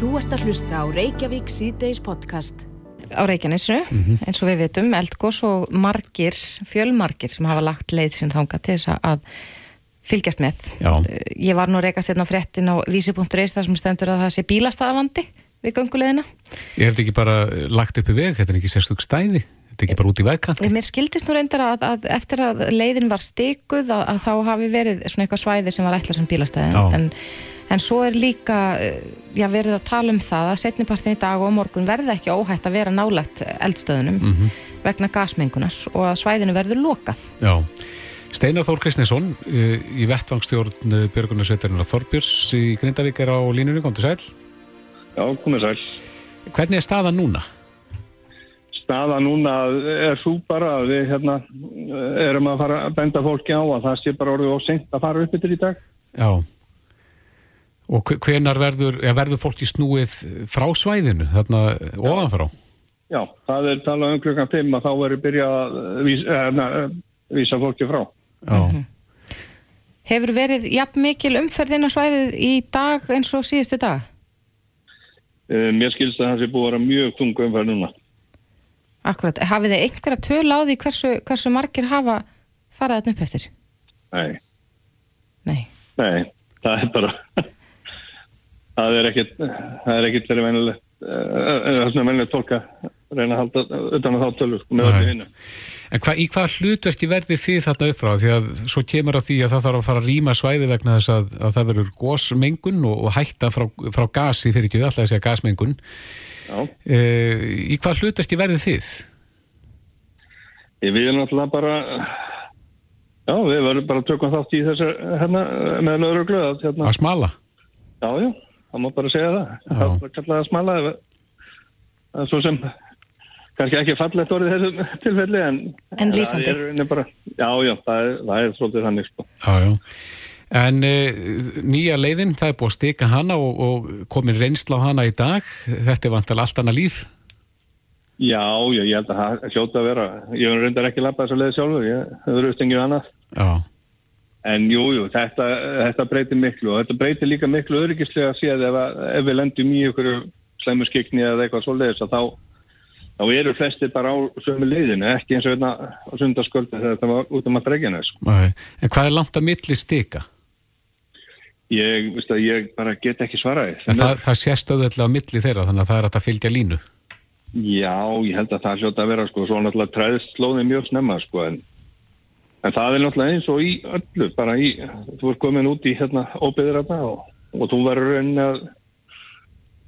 Þú ert að hlusta á Reykjavík síðdeis podcast. á Reykjanesinu, eins og við vitum eldgós og margir, fjölmargir sem hafa lagt leið sín þanga til þess að fylgjast með Já. ég var nú reykast hérna á fréttin á vísi.reis þar sem stendur að það sé bílastæðavandi við gönguleðina Ég hef ekki bara lagt upp í veg, þetta er ekki sérstök stæði, þetta er ekki bara út í vegkant. Mér skildist nú reyndar að, að eftir að leiðin var stikuð að, að þá hafi verið svona eitthvað svæði sem var ætlað sem bílastæðin Já. En, svo er líka eh, já, verið að tala um það að setnipartin í dag og morgun verði ekki óhætt að vera nálægt eldstöðunum Mhm. vegna gasmengunar og að svæðinu verður lokað Já. Steinar Þór Kristnesson uh, í vettvangsstjórn uh, Björgunarsveitarinn Þorbjörns í Grindavík er á línunni, kom til sæl. Já, komið sæl. Hvernig er staðan núna? Staða núna er svo bara að við hérna erum að fara að benda fólki á að það sé bara orðið og seint að fara upp yfir í dag. Já. Og hve- hvenar verður, ja, verður fólki snúið frá svæðinu, þarna ofanfrá? Já, það er talað um klukkan 5 að þá verður byrjað að vísa, hérna, vísa fólki frá. Já. Hefur verið jafn mikil umferðin á svæðið í dag eins og síðustu dag? Uh, mér skilst að það sé búið að vera mjög þungu umfæð núna. Akkurat, hafið þið einhverja töl á því hversu, hversu margir hafa farað þetta upp eftir? Nei, Nei. nei, það er bara, það er ekkit, það er ekkit verið venilegt, það er svona venilegt fólk að reyna að halda utan að þá tölur með Nei. öllu hinnu. En hva, í hvað hlutverki verði þið þarna upp frá? Því að svo kemur að því að það þarf að fara að rýma svæði vegna þess að, að það verður gósmengun og, og hætta frá, frá gasi fyrir ekki alltaf að segja gasmengun. E, í hvað hlutverki verði þið? Ég vil náttúrulega bara, já, við verðum bara að tökum þátt í þessu hérna með lögreglu að hérna, Að smala? já, já, það má bara segja það. Já. Það bara kallað að smala, það er svo sem, kannski ekki fallegt orðið í þessu tilfelli, en... En lýsandi. Er, bara, já, já, það er, það er svolítið þannig, sko. Já, já. En e, nýja leiðin, það er búið að stika hana og, og komin reynsla á hana í dag. Þetta er vantal allt annað líf. Já, já, ég held að það hljóta að vera, ég hef reyndar ekki labbað þess að leiði sjálfur, ég hefur auðvitað annað. Já, En jú, jú, þetta, þetta breytir miklu og þetta breytir líka miklu öryggislega síðan ef, að- ef við lendum í ykkur slæmuskikni eða eitthvað svoleiðis að þá, þá eru flestir bara á sömu leiðinu, ekki eins og hérna á sundarsköldu þegar þetta var út um að sko. Nei. en hvað er langt að milli stika? Ég, að ég bara get ekki svaraði. En það, það sést auðvitað á milli þeirra þannig að það er að fylgja línu. Já, ég held að það hljóta að vera sko, svo náttúrulega træðist slóðið mjög snemma sko, en, en það er náttúrulega eins og í öllu, bara í, þú ert komin út í hérna óbyður og, og þú verður rauninni að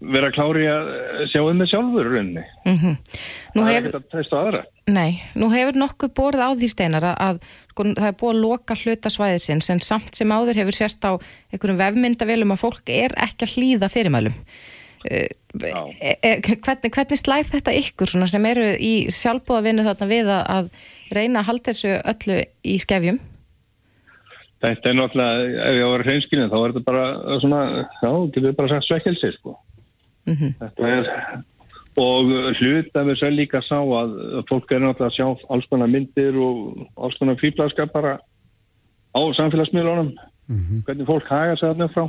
vera klári að sjá um þig sjálfur rauninni. Mm Nú það er hefur, ekkert að treysta á aðra. nei, nú hefur nokkuð borð á því steinar að, að sko, það er búið að loka hluta svæðisins en samt sem áður hefur sérst á einhverjum vefmyndavélum að fólk er ekki að hlýða fyrirmælum. Uh, er, er, hvernig, hvernig slær þetta ykkur svona sem eru í sjálfbúðavinnu þarna við að, að reyna að halda þessu öllu í skefjum? Þetta er náttúrulega, ef ég á að vera hreinskilin, þá er þetta bara svona, já, getur við bara sagt svekkelsi, sko. Mhm. Þetta er, og hlut að við sér líka sá að fólk er náttúrulega að sjá alls konar myndir og alls konar fýblaskap bara á samfélagsmiðlunum, hvernig fólk haga sig þarna frá.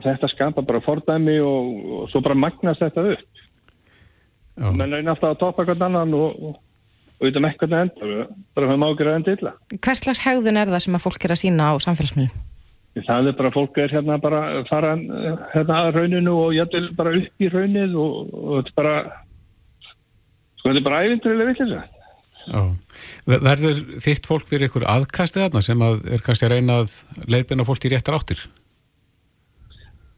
Þetta skapa bara fordæmi og, og svo bara magnast þetta upp. Menn reyna alltaf að toppa hvern annan og, og, og veitum ekki hvernig það bara höfum ágjörða enda illa. Hvers slags hegðun er það sem að fólk er að sína á samfélagsmiðlum? Það er bara, fólk er hérna bara fara hérna að rauninu og jættil bara upp í raunin og, og þetta er bara, sko þetta er bara. Já. Ver- Verður þitt fólk fyrir ykkur aðkastið þarna sem að er kannski að reyna að leiðbina fólk í réttar áttir?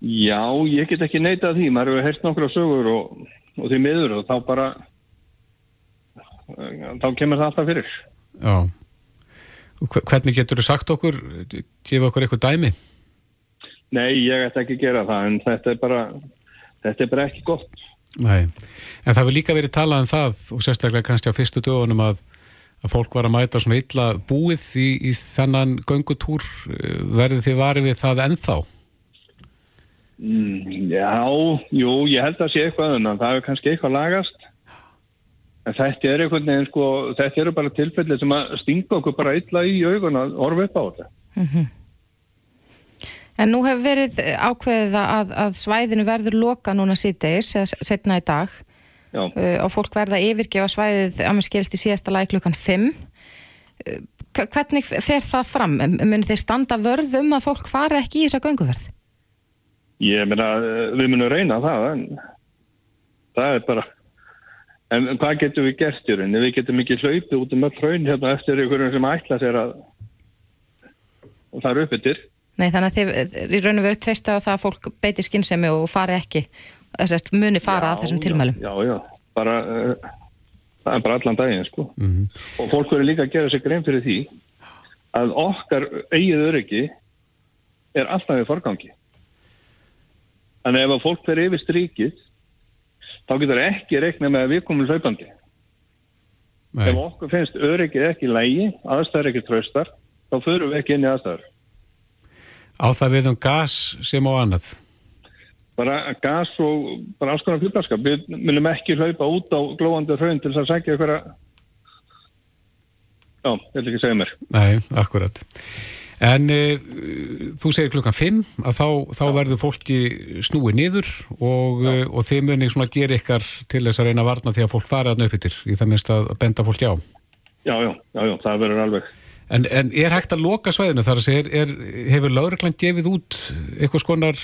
Já, ég get ekki neitað því, maður hefur heyrt nokkra sögur og, og því miður og þá bara, eh, þá kemur það alltaf fyrir. Já. Hvernig getur þú sagt okkur, gefa okkur eitthvað dæmi? Nei, ég ætti ekki gera það en þetta er bara, þetta er bara ekki gott. Nei. En það hefur líka verið talað um það og sérstaklega kannski á fyrstu dögunum að, að fólk var að mæta svona illa búið í, í þennan göngutúr. Verður þið varið við það ennþá? Mm, já, jú, ég held að sé eitthvað en það er kannski eitthvað lagast. En þetta er einhvern veginn sko, þetta eru bara tilfelli sem að stinga okkur bara illa í augun að orfa upp á þetta. En nú hefur verið ákveðið að, að svæðinu verður loka núna síðdeis, setna í dag Já. uh, og fólk verða yfirgefa svæðið að mér skilst í síðasta lagi klukkan 5. Uh, hvernig fer það fram? Munir þeir standa vörðum að fólk fara ekki í þessa gönguverð? Ég meina, við munum reyna það, en það er bara... En hvað getum við gert í rauninni? Við getum ekki hlaupið út um öll hraun hérna eftir einhverjum sem ætla sér að það eru uppbyttir. Nei, þannig að þið í raun og veru treysta á það að fólk beiti skinnsemi og fari ekki, þess að muni fara Já, að þessum tilmælum. Já, já, bara, uh, það er bara allan daginn, sko. Mhm. Og fólk verður líka að gera sér grein fyrir því að okkar eigið öryggi er alltaf í forgangi. Þannig ef að fólk verður yfir strikið, þá getur ekki reikna með að við komum hlaupandi. Nei. Ef okkur finnst öryggið ekki lægi, aðstæður ekki tröstar, þá förum við ekki inn í aðstæður. Á það við um gas sem á annað. Bara gas og bara alls konar fylgbarskap. Við munum ekki hlaupa út á glóandi hraun til þess að ykkur að... Já, ég vil ekki segja mér. Nei, akkurat. En e, þú segir klukkan 5 að þá, þá verður fólki snúið niður og, e, og þið munið svona gera ykkar til þess að reyna að varna því að fólk fara að nöpittir í það minnst að benda fólki á. Já, já, já, já, það verður alveg. En, en er hægt að loka svæðinu þar að segja, hefur lauruglan gefið út eitthvað skonar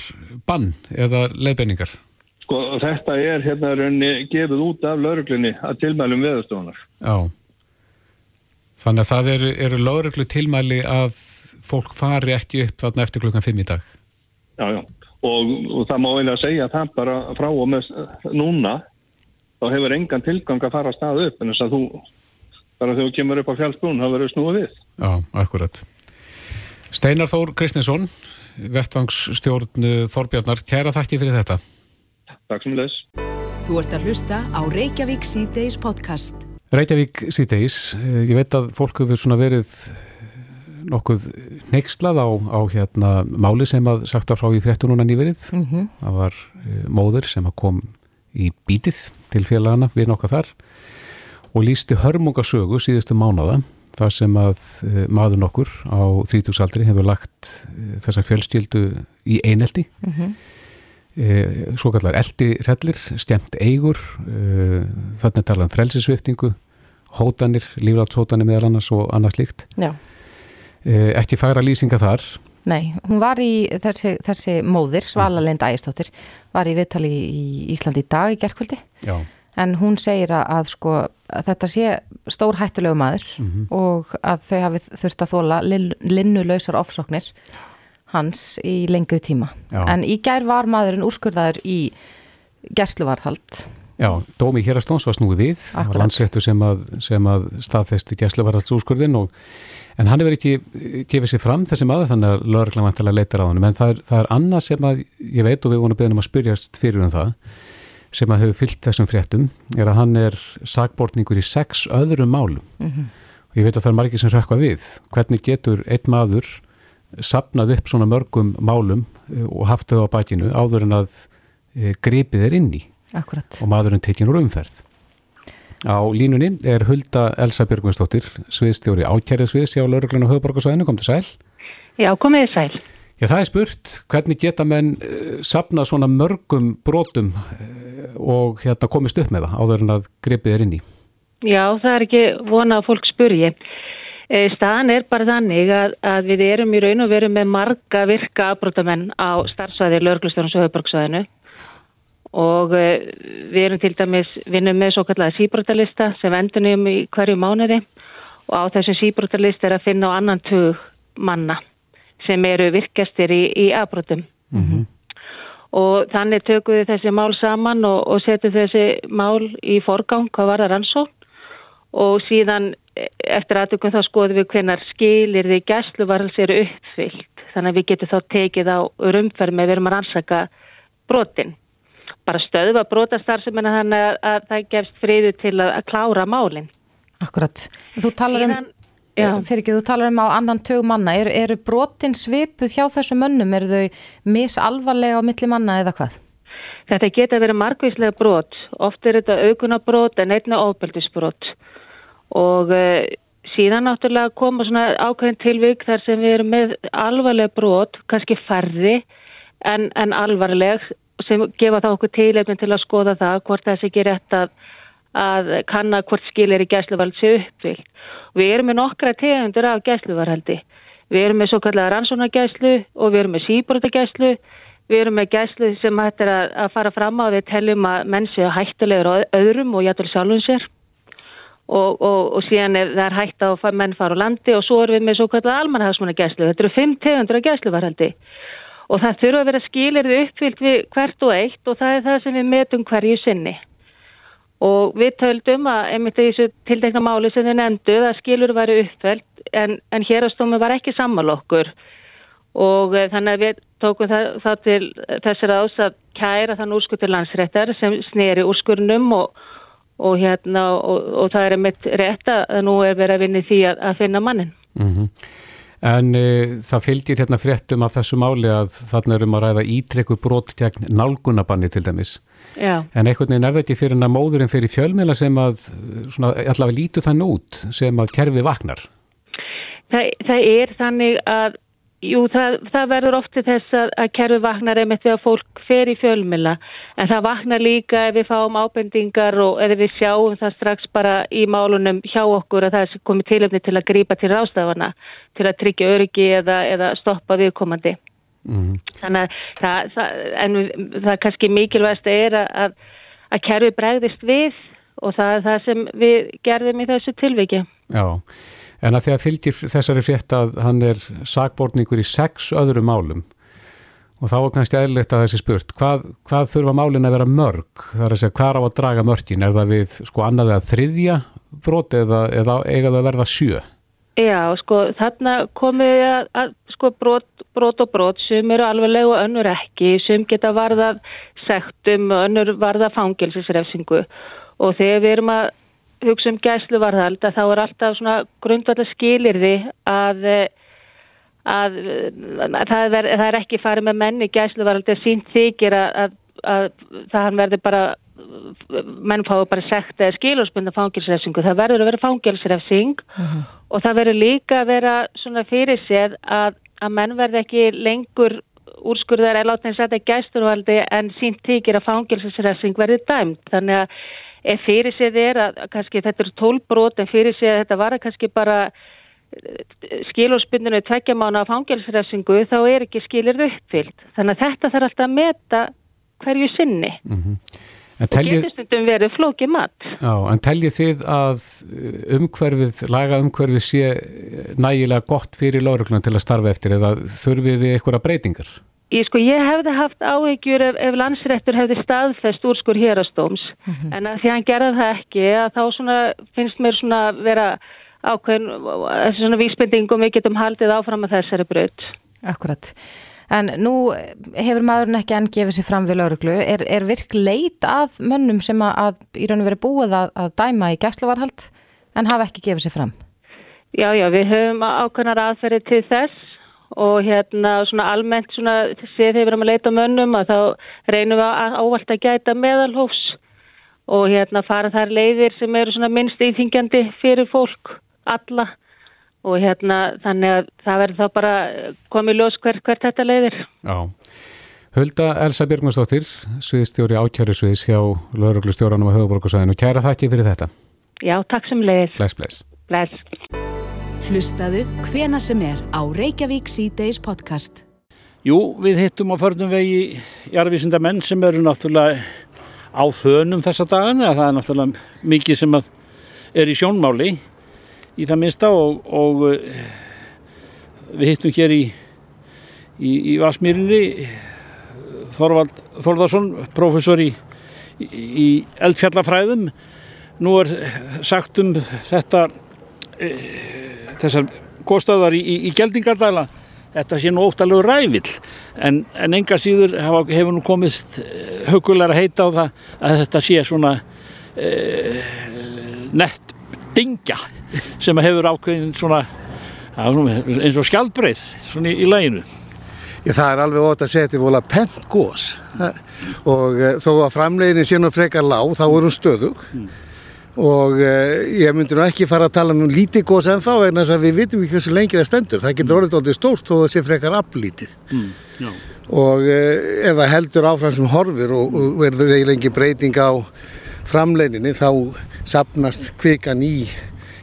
bann eða leiðbenningar? Sko, þetta er hérna raunni gefið út af lauruglunni að tilmælum veðustofunar. Já. Þannig að það eru, eru lauruglu tilmæli að fólk fari ekki upp þarna eftir klukkan 5 í dag. Já, já. Og, og það má eiginlega segja að það bara frá og með núna þá hefur engan tilgang að fara að staða upp en þess að þú, bara þegar þú kemur upp á fjallsbrún, það verður snúið við. Já, akkurat. Steinar Þór Kristinsson, vettvangsstjórn Þorbjarnar, kæra þakki fyrir þetta. Takk sem leys. Þú ert að hlusta á Reykjavík C-Days podcast. Reykjavík síðdeis, ég veit að fólk hefur svona verið nokkuð neykslað á, á hérna máli sem að sagt af frá í fréttu núna nýverið. Mm Það var uh, móður sem að kom í bítið til félagana við nokkað þar og lísti hörmungasögu síðustu mánada þar sem að uh, maður nokkur á 30-saldri hefur lagt uh, þessa fjölskyldu í eineldi -hmm. uh, svo kallar eldirellir, stemt eigur þannig tala um frelsisviftingu hótanir, líflátshótanir meðal annars og annars líkt Já. Uh, ekki færa lýsinga þar Nei, hún var í þessi, þessi móðir, Svala Lind Ægistóttir, var í viðtali í Íslandi í dag í gerkvöldi Já. en hún segir að, að sko að þetta sé stór hættulegu maður Mhm. og að þau hafi þurft að þóla linnulausar ofsóknir hans í lengri tíma. Já. En í gær var maðurinn úrskurðaður í gersluvarhald. Já, dómi hérastóns var snúið við, það var Akkurat. landsréttu sem að, að staðfesti gæsluvaraldsúrskurðin og en hann hefur ekki eh, gefið sér fram þessi maður þannig að lögreglan vantilega leitar á hann en það er, það er annað sem að ég veit og við vonum að beðnum að spyrjast fyrir um það sem að hefur fyllt þessum fréttum er að hann er sakbortningur í sex öðrum málum. Og ég veit að það er margir sem rökkva við. Hvernig getur einn maður sapnað upp svona mörgum málum eh, og haft þau á bakinu áður en að e, gripið er inn í Akkurat. og maðurinn tekin úr umferð. Á línunni er Hulda Elsa Björgvinsdóttir, sviðstjóri ákjæriðsviðs hjá Lörglun og Höfuborgarsvæðinu, kom til sæl. Já, komið þið sæl. Já, það er spurt, hvernig geta menn uh, sapna svona mörgum brotum uh, og hérna komist upp með það áður en að gripið er inn í? Já, það er ekki vona að fólk spurji. E, staðan er bara þannig að, að við erum í raun og veru með marga virka afbrótamenn á starfsvæði Lörglustjórnum og Höfuborgsvæðinu og e, við erum til dæmis vinnum með svo kallega síbrótalista sem endunum í hverju mánuði og á þessu síbrótalista er að finna á annan tug manna sem eru virkastir í, í afbrótum. Og þannig tökum við þessi mál saman og, og setjum þessi mál í forgang hvað var það rannsókn og síðan e, eftir aðtökum þá skoðum við hvenar skilir því gæsluvarals eru uppfyllt. Þannig að við getum þá tekið á rumferð með við erum að rannsaka brotin. Bara stöðva brotastarfsemina þannig að, að það gefst friðu til að, að klára málinn. Akkurat. Þú talar um, fyrir ekki, þú talar um á annan tög manna. Er, eru brotin svipuð hjá þessu mönnum? Eru þau misalvarlega á milli manna eða hvað? Þetta geta verið margvíslega brot. Oft er þetta aukunabrót en einna ofbeldisbrot. Og uh, síðan náttúrulega koma svona ákveðin tilvík þar sem við erum með alvarleg brot, kannski færri en, en alvarleg sem gefa það okkur tilefnin til að skoða það hvort þessi ekki rétt að, að kanna hvort skilir í gæsluvald sé uppvilt. Við erum með nokkra tegundur af gæsluvarhaldi. Við erum með svo kallega rannsónagæslu og við erum með síbrótagæslu. Við erum með gæslu sem hættir að, fara fram á við teljum að menn séu hættilegur öðrum og jættur sjálfum sér og, og, og síðan er það hægt að menn fara á landi og svo erum við með svo kallega almanhagsmanna gæslu. Þetta eru fimm tegundur af gæsluvarhaldi og það þurfa að vera skilirði uppfyllt við hvert og eitt og það er það sem við metum hverju sinni. Og við töldum að einmitt þessu tildekna máli sem þið nefndu að skilur varu uppfyllt en, en hérastómi var ekki sammal okkur og e, þannig að við tókum það, það til þessar ás að kæra þann úrskutur landsréttar sem sneri úrskurnum og, og, hérna, og, og það er einmitt rétt að nú er verið að vinni því að, að finna mannin. Mm -hmm. En e, það fylgir hérna fréttum af þessu máli að þarna erum að ræða ítrekku brot gegn nálgunabanni til dæmis. Já. En einhvern veginn er það ekki fyrir en að móðurinn fyrir fjölmiðla sem að, svona, allavega lítu þann út sem að kerfi vaknar? Það, það er þannig að Jú, það, það verður ofti þess að, að kerfi vaknar einmitt þegar fólk fer í fjölmila en það vaknar líka ef við fáum ábendingar og ef við sjáum það strax bara í málunum hjá okkur að það er komið tilöfni til að grípa til rástafana til að tryggja öryggi eða, eða stoppa viðkomandi. Mm. Þannig að það, það, en það kannski mikilvægast er að, að kerfi bregðist við og það er það sem við gerðum í þessu tilviki. Já. En að að fylgir þessari frétt að hann er sakbortningur í sex öðru málum og þá er kannski eðlilegt að þessi spurt, hvað, hvað þurfa málin að vera mörg? Það er að segja, hvað á að draga mörgin? Er það við sko annað eða þriðja brot eða, eða eiga það að verða sjö? Já, sko þarna komið að, að sko brot, brot og brot sem eru alveg og önnur ekki, sem geta varðað sektum og önnur varðað fangilsisrefsingu og þegar við erum að hugsa um gæsluvarðald að þá er alltaf svona grundvallar skilirði að, að, að það, er, það er ekki farið með menni gæsluvarðald er sínt þykir að, að það verður bara menn fái bara sekt eða skilurspundar fangilsrefsingu, það verður að vera fangilsrefsing uh -huh. og það verður líka að vera svona fyrir sér að menn verður ekki lengur úrskurðar eða látið að setja gæsluvarðaldi en sínt þykir að fangilsrefsing verður dæmt, þannig að ef fyrir séð er að kannski þetta eru tólbrót en fyrir séð að þetta var að kannski bara eh, skilurspundinu tveggja mánu af fangelsrefsingu þá er ekki skilir uppfyllt. Þannig að þetta þarf alltaf að meta hverju sinni. Mm -hmm. Og getur stundum verið flóki mat. Já, en teljið þið að umhverfið, laga umhverfið sé nægilega gott fyrir lauruglan til að starfa eftir eða þurfið þið einhverja breytingar? Ég, sko, ég hefði haft áhegjur ef, ef landsrættur hefði staðfest úrskur hérastóms mm -hmm. en að því hann gerði það ekki að þá svona, finnst mér svona vera ákveðin svona vísbendingum við getum haldið áfram að þessari brödd. Akkurat. En nú hefur maðurinn ekki enn gefið sér fram við lauruglu. Er, er virk leit að mönnum sem að, að í rauninu verið búið að, að dæma í gæsluvarhald en hafa ekki gefið sér fram? Já, já, við höfum ákveðnar aðferði til þess og hérna svona almennt svona séð þegar við erum að leita mönnum að þá reynum við að ávalt að gæta meðalhófs og hérna fara þær leiðir sem eru svona minnst íþingjandi fyrir fólk, alla og hérna þannig að það verður þá bara komið ljós hvert, hvert þetta leiðir. Já. Hulda Elsa Björgmarsdóttir, sviðstjóri ákjæru sviðs hjá lauruglustjóranum á höfuborgarsæðinu. Kæra þakki fyrir þetta. Já, takk sem leiðir. Bless, bless. Bless. Hlustaðu hvena sem er á Reykjavík C-Days podcast. Jú, við hittum á förnum vegi jarðvísinda menn sem eru náttúrulega á þönum þessa dagana. Það er náttúrulega mikið sem er í sjónmáli í það minnsta og, og eh, við hittum hér í, í, í Vasmýrinni Þorvald Þorðarsson, professor í, í eldfjallafræðum. Nú er sagt um þetta e, þessar góðstöðar í, í, í Geldingardala þetta sé nú óttalegu rævill en, en enga síður hafa, hefur nú komist eh, hugulega að heita á það að þetta sé svona e, nett dingja sem hefur ákveðin svona eins og skjaldbreið svona í, í læginu Já, það er alveg ótt að segja þetta er volað pent gós og þó að framleginin sé nú frekar lág þá er hún stöðug. Mm. Og uh, ég myndi nú ekki fara að tala um lítið gós en þá en þess að við vitum ekki hversu lengi það stendur. Það getur orðið aldrei stórt þó það sé frekar aflítið. Já. og uh, ef það heldur áfram sem horfir og, og verður eiginlega engin breyting á framleininni þá sapnast kvikan í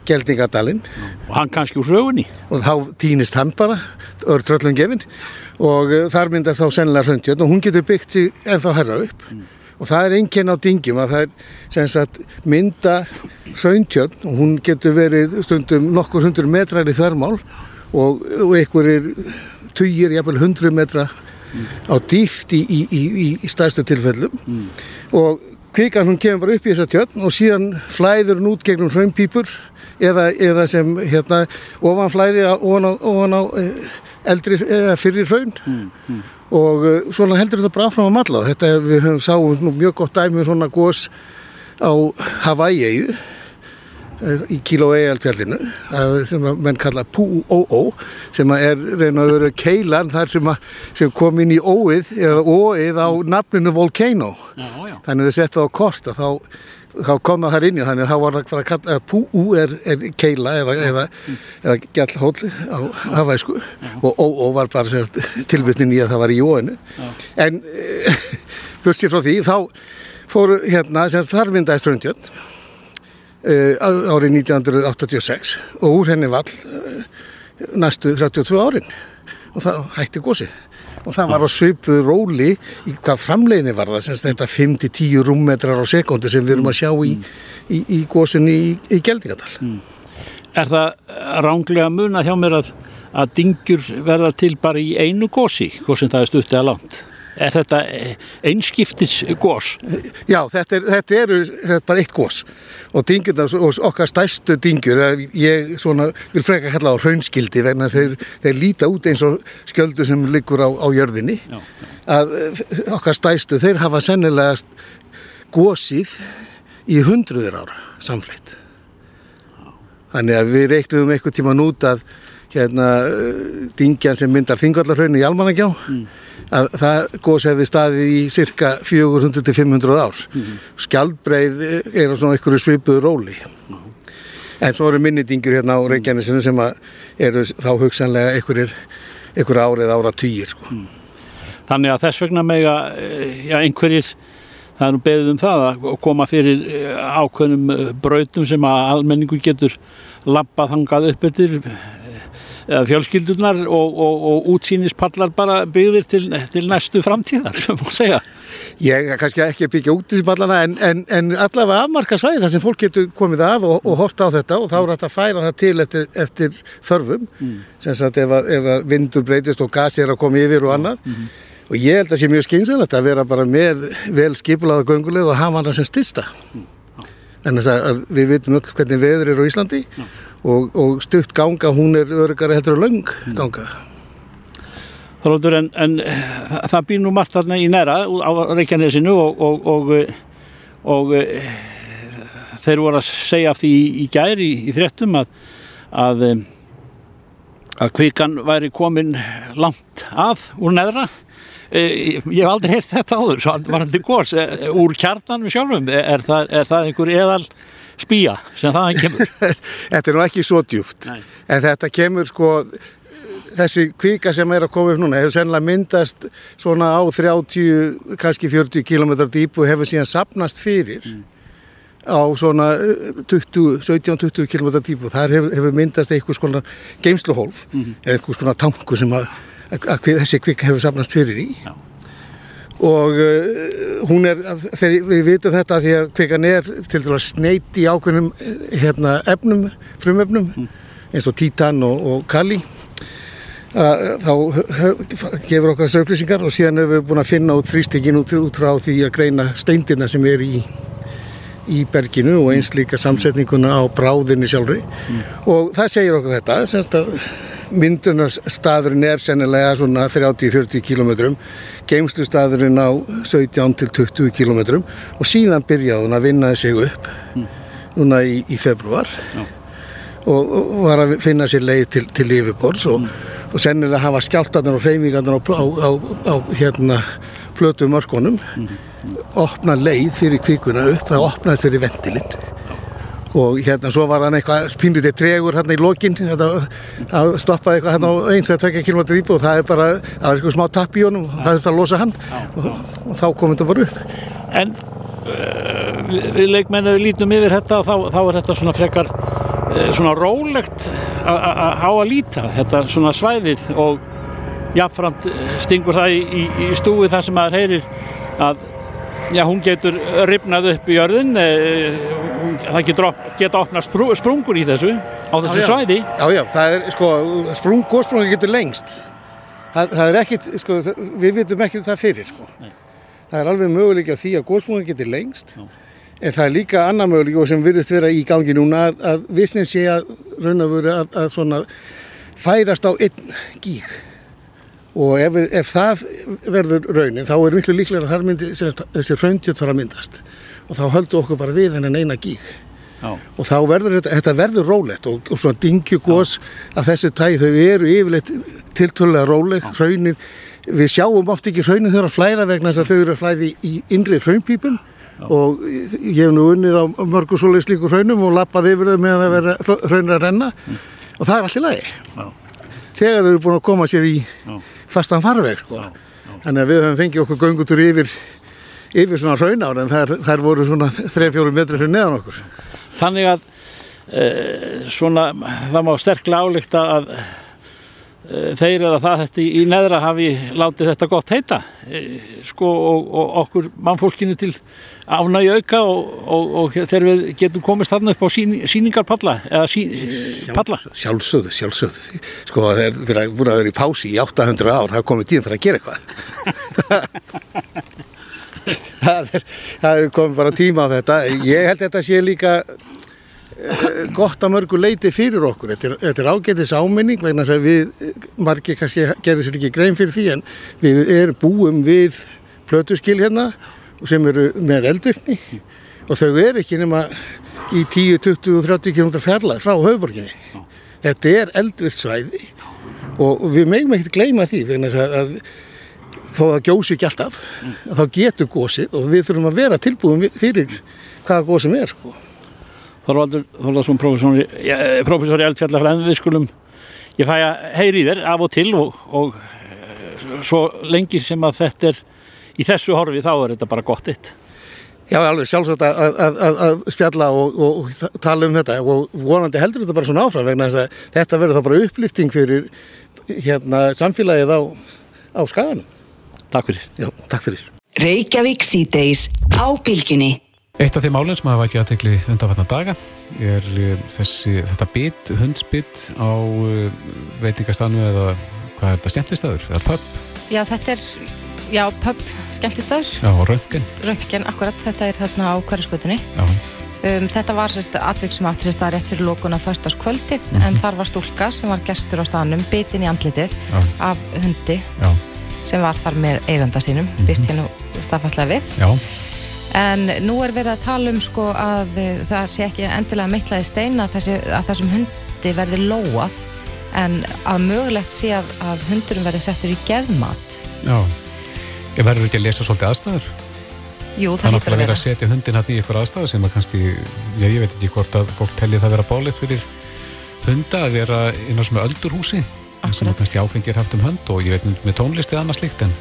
geldingadalinn. Og hann kannski úr sögunni. og þá týnist hann bara og uh, þar myndast þá sennilega hröndjöld og hún getur byggt sig ennþá herra upp og það er einnkinn á dingjum að það er sagt mynda hröndjöld og hún getur verið stundum nokkur hundur metrar í þörmál og, og einhverjir tugir, jafnvel hundru metra á dýft í, í, í, í stærstu tilfellum. Og kvikan hún kemur bara upp í þessa tjötn og síðan flæður hún út gegnum hraunpípur eða, eða sem hérna ofanflæði ofan á, ofan á eh, eldri eða fyrir hraun og uh, svona heldur þetta bara áfram að malla þetta við höfum sáum nú mjög gott dæmi um svona gos á Hawaii í Kilauea eldfjallinu að- sem að menn kalla Pu'u-o sem að er reyna að vera keilan þar sem, að, sem kom inn í óið eða óið á nafninu Volcano Já, já. þannig að þau settu á kort að þá, þá kom það þar inn í þannig að þá var það að kalla að Pu'u er, er keila eða, eða, eða gjallhóll á hafæsku og ó-ó var bara tilvitnin í að það var í óinu en bursið frá því þá fóru hérna þar myndaði ströndjörn uh, árið 1986 og úr henni vall uh, næstu 32 árin. Og það hætti gósið og það var á svipu róli í hvað framleiðinni var það semst þetta 5-10 rúmmetrar á sekundu sem við erum að sjá í, í, í gósinni í, í Geldingadal Er það ránglega muna hjá mér að, að dingjur verða til bara í einu gósi, sem það er stutt eða langt? Er þetta eh, einskiptis gós? Já, þetta er, þetta eru þetta er bara eitt gós og dingjurnar og okkar stærstu dingjur ég svona vil freka kalla á raunskildi vegna þeir, þeir líta út eins og skjöldu sem liggur á, á jörðinni. Já, að eh, okkar stæstu þeir hafa sennilega gósið í hundruður ára samfleitt þannig að við reiknum eitthvað tíman út að hérna eh, dingjan sem myndar þingvallarhraun í Almanagjá að það gós hefði staðið í cirka 400-500 ár. Skjaldbreið er á svona einhverju svipuðu róli. En svo eru minnidingjur hérna á Reykjanesinu sem eru þá hugsanlega einhverju árið ára týjir sko. Þannig að þess vegna mega eh, já, einhverjir, það er nú beðið um það að koma fyrir eh, ákveðnum eh, brautum sem að almenningu getur labbað hangað upp eftir. eh, fjölskyldunar og, og, og útsýnispallar bara byggðir til, til næstu framtíðar, sem má segja. Ég er kannski ekki að byggja út þessi ballana en, en, en allavega afmarka svæði þar sem fólk getur komið að og, og horta á þetta og þá er þetta að færa það til eftir, eftir þörfum. Sem sagt ef, að, ef að vindur breytist og gas er að koma yfir og annað. Og ég held að sé mjög skynsanlegt að vera bara með vel skipulaða gönguleg og hafa hana sem styrsta en þess að við vitum öll hvernig veður er á Íslandi og, og stutt ganga hún er örugari heldur og löng ganga Þorvaldur, en, en eh, það- býr nú margt þarna í næra á Reykjanesinu og, og, og, eh, eh, þeir voru að segja því í, í gær í, í fréttum að, að, að kvikan væri komin langt að úr neðra. Ég hef aldrei heyrt þetta áður, svo var þetta gos eh, úr kjarnanum sjálfum. Er það, er það einhver eðal spýja sem þaðan kemur? Þetta er nú ekki svo djúft Nei. en þetta kemur sko þessi kvika sem er að koma upp núna hefur sennilega myndast svona á 30, kannski 40 km dýp og hefur síðan sapnast fyrir á svona eh, 20, 17-20 km dýp og þar hefur, hefur myndast einhvers konar geimsluhólf eða einhvers konar tanku sem að, að, að þessi kvika hefur sapnast fyrir í Já. Og uh, hún er, þegar við vitum þetta því að kvikan er til dæla sneit í ákveðnum eh, hérna, efnum, frumefnum eins og títan og, og kali. Að, þá gefur okkar þessu upplýsingar og síðan hefur við búin að finna út þrýstingin út, út frá því að greina steindina sem er í í berginu og eins líka samsetninguna á bráðinni sjálfri. Og það segir okkur þetta semst að myndunarstaðurinn er sennilega svona 30-40 kilometrum geimslustaðurinn á 17 til 20 kilometrum og síðan byrjaði hún að vinna sig upp núna í, í februar og, og var að finna sér leið til, til yfirbors og, og sennilega hafa skjáltarnar og hreyfingarnar á, á, á, á hérna plötu mörkunum opna leið fyrir kvikuna upp, það opnaði fyrir ventilinn og hérna svo var hann eitthvað spínlítið tregur hérna í lokin þetta að stoppaði eitthvað hérna á eins eða tvekja kilómetri íbúð. Og það er bara, það er eitthvað smá tapp í honum og það þurfti að losa hann. Og, og þá kom þetta bara upp. En uh, við, við leikmennu lítum yfir þetta og þá, þá er þetta svona frekar uh, svona rólegt að- að að- líta þetta svona svæðið. Og jafnframt stingur það í, í, í stúi þar sem maður heyrir að já, hún getur ripnað upp í jörðin eh, hún, það getur op, geta opnað sprú, sprungur í þessu á þessu Já, já. svæði. Já, já, það er sko, sprung, góðsprungi getur lengst. Það, það er ekkit, sko, við vitum ekki það fyrir sko. það er alveg möguleik að því að góðsprungi getur lengst en það er líka annar möguleik og sem virðist vera í gangi núna að, að virknin sé að raun að vera að, að svona færast á einn gíg og ef, ef það verður raunin þá er miklu líklega að þar myndi þessi fröndjöld þarf að myndast. Og þá höldu okkur bara við hennan eina gíg. Já. og þá verður þetta, þetta verður rólegt og, og svona dingjugós af þessu tæði þau eru yfirleitt tiltölulega róleg, hraunin. Við sjáum oft ekki hraunin þau eru að flæða vegna þess að þau eru að flæði í innri hraunpípum. Og ég hef nú unnið á mörgu svoleiðis líku hraunum og lappaði yfir þau með að vera hraunir að renna. Og það er allt í lagi. Já. þegar þau eru búin að koma sér í Já. Fastan farveg sko. þannig að við höfum fengið okkur göngutur yfir yfir svona hraunár en þær, þær voru svona 3-4 metri fyrir neðan okkur Þannig að e, svona, það má sterklega álíkta að þeir eða það þetta í, neðra hafi látið þetta gott heita e, sko og, og okkur mannfólkinu til ánægi auka og, og, og þegar við getum komist þarna upp á sín, síningarpalla eða sí, palla Sjálfsögðu, sjálfsögðu. Sko það er búin að vera í pási í 800 ár, það er komið tíðan fyrir að gera eitthvað. það, er, er komið bara tíma á þetta. Ég held þetta sé líka eh, gott að mörgu leiti fyrir okkur. Þetta er, þetta er ágætis áminning vegna að við, eh, margir kannski gerir sér ekki grein fyrir því en við er búum við plötuskil hérna sem eru með eldurni og þau eru ekki nema í 10, 20 og 30 km fjarlæð frá höfuborginni. Þetta er eldvirtsvæði og við megum ekkert gleyma því vegna að, að þó að gjósi ekki alltaf þá getur gósið og við þurfum að vera tilbúin fyrir hvaða gósum er sko. Þorvaldur Þorvaldsson professor, í- professor í eldfjallafræðin við skulum ég fæ að heyri í þér af og til og, og eh, svo lengi sem að þetta er í þessu horfi þá er þetta bara gott eitt Já, alveg sjálfsagt að, að, að, að- spjalla og, og, og tala um þetta og vonandi heldur þetta bara svona áfram vegna þess að þetta verður þá bara upplýfting fyrir hérna samfélagið á, á skaganum. Takk fyrir Já, takk fyrir. Reykjavík síðdeis á bylginni. Eitt af þeim málinn sem hafa ekki aðtekli undanfarnar daga er uh, þessi, þetta bit, hundsbit á uh, veitingastannu eða hvað er þetta, skemmtistæður eða pub, Já, þetta er, já, pub, skemmtistöður, já, röngin röntgen, akkurat, þetta er þarna á hverjaskutinni. já, Um, þetta var sérst atvik sem átti sérst að rétt fyrir lókun á föstaskvöldið en þar var stúlka sem var gestur á staðnum bitin í andlitið Já. af hundi já, sem var þar með eiganda sínum, mm -hmm. býst hérna staðfastlega við. já, En nú er verið að tala um sko að eh, það sé ekki endilega mittlaði stein að, þessi, að þessum hundi verði lóað en að mögulegt sé að, að hundurum verði settur í geðmat. já ég verður ekki að lesa svolítið aðstæður Jú, það það er hlýtur náttúrulega að verið vera. að setja hundin hann í eitthvað aðstæður sem að kannski, já, ég veit ekki hvort að fólk telli það vera bálegt fyrir hunda að vera inn á svona öldurhúsi sem að Akkurat. kannski áfengi er haft um hönd og ég veit með tónlisti eða annað slíkt en,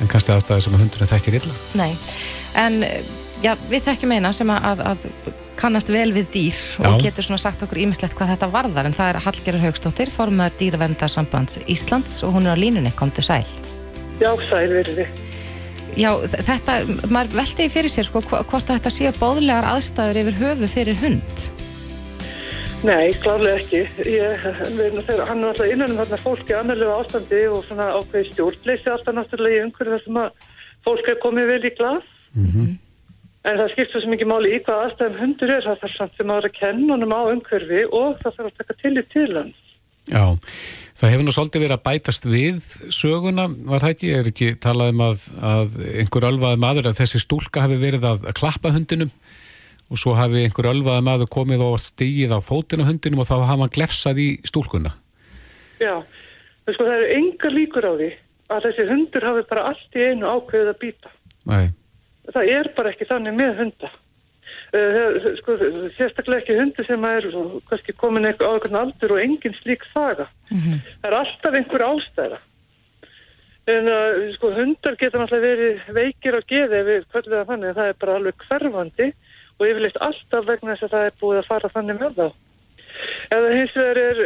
en kannski aðstæður sem að hundurinn þekkir illa Nei, en já, við þekkjum eina sem að, að, að kannast vel við dýr og Já. getur svona sagt okkur ímislegt hvað þetta varðar en það er Hallgerður Haugstóttir, formaður dýraverndarsambands Íslands og hún er á línunni, komdu sæl. Já, sæl verið þið. Já, þetta, maður veltiði fyrir sér sko hvort að þetta séu bóðlegar aðstæður yfir höfu fyrir hund. Nei, klárlega ekki. Ég, þegar, hann er alltaf innan um þarna fólki annarlega ástandi og svona ákveði stjórnleysi alltaf náttúrulega í umhverju þar sem að fólk er komið vel í glas. En það skiptir svo mikið máli í hvað aðstæðum hundur er. Það þarf samt sem að vera að kenna honum á umhverfi og það þarf að taka til hann. Já, það hefur nú svolítið verið að bætast við söguna, var það ekki? Er ekki talað um að, að einhver ölvaði maður, að þessi stúlka hafi verið að, að klappa hundinum og svo hafi einhver ölvaði maður komið og stigið á fótinn á hundinum og þá hafa hann glefsað í stúlkuna. Já, en sko það eru engar líkur á því að þessi hundur hafi bara allt í einu ákveðið að býta. Nei, það er bara ekki þannig með hunda. Uh, sko, sérstaklega ekki hundi sem er kannski komin eitthvað á einhvern aldur og engin slík saga. Það er alltaf einhver ástæða. En uh, sko, hundar geta náttúrulega verið veikir á geði ef við kvöldum það þannig að það er bara alveg hverfandi og yfirleitt alltaf vegna þess að það er búið að fara þannig með þá. Eða hins vegar er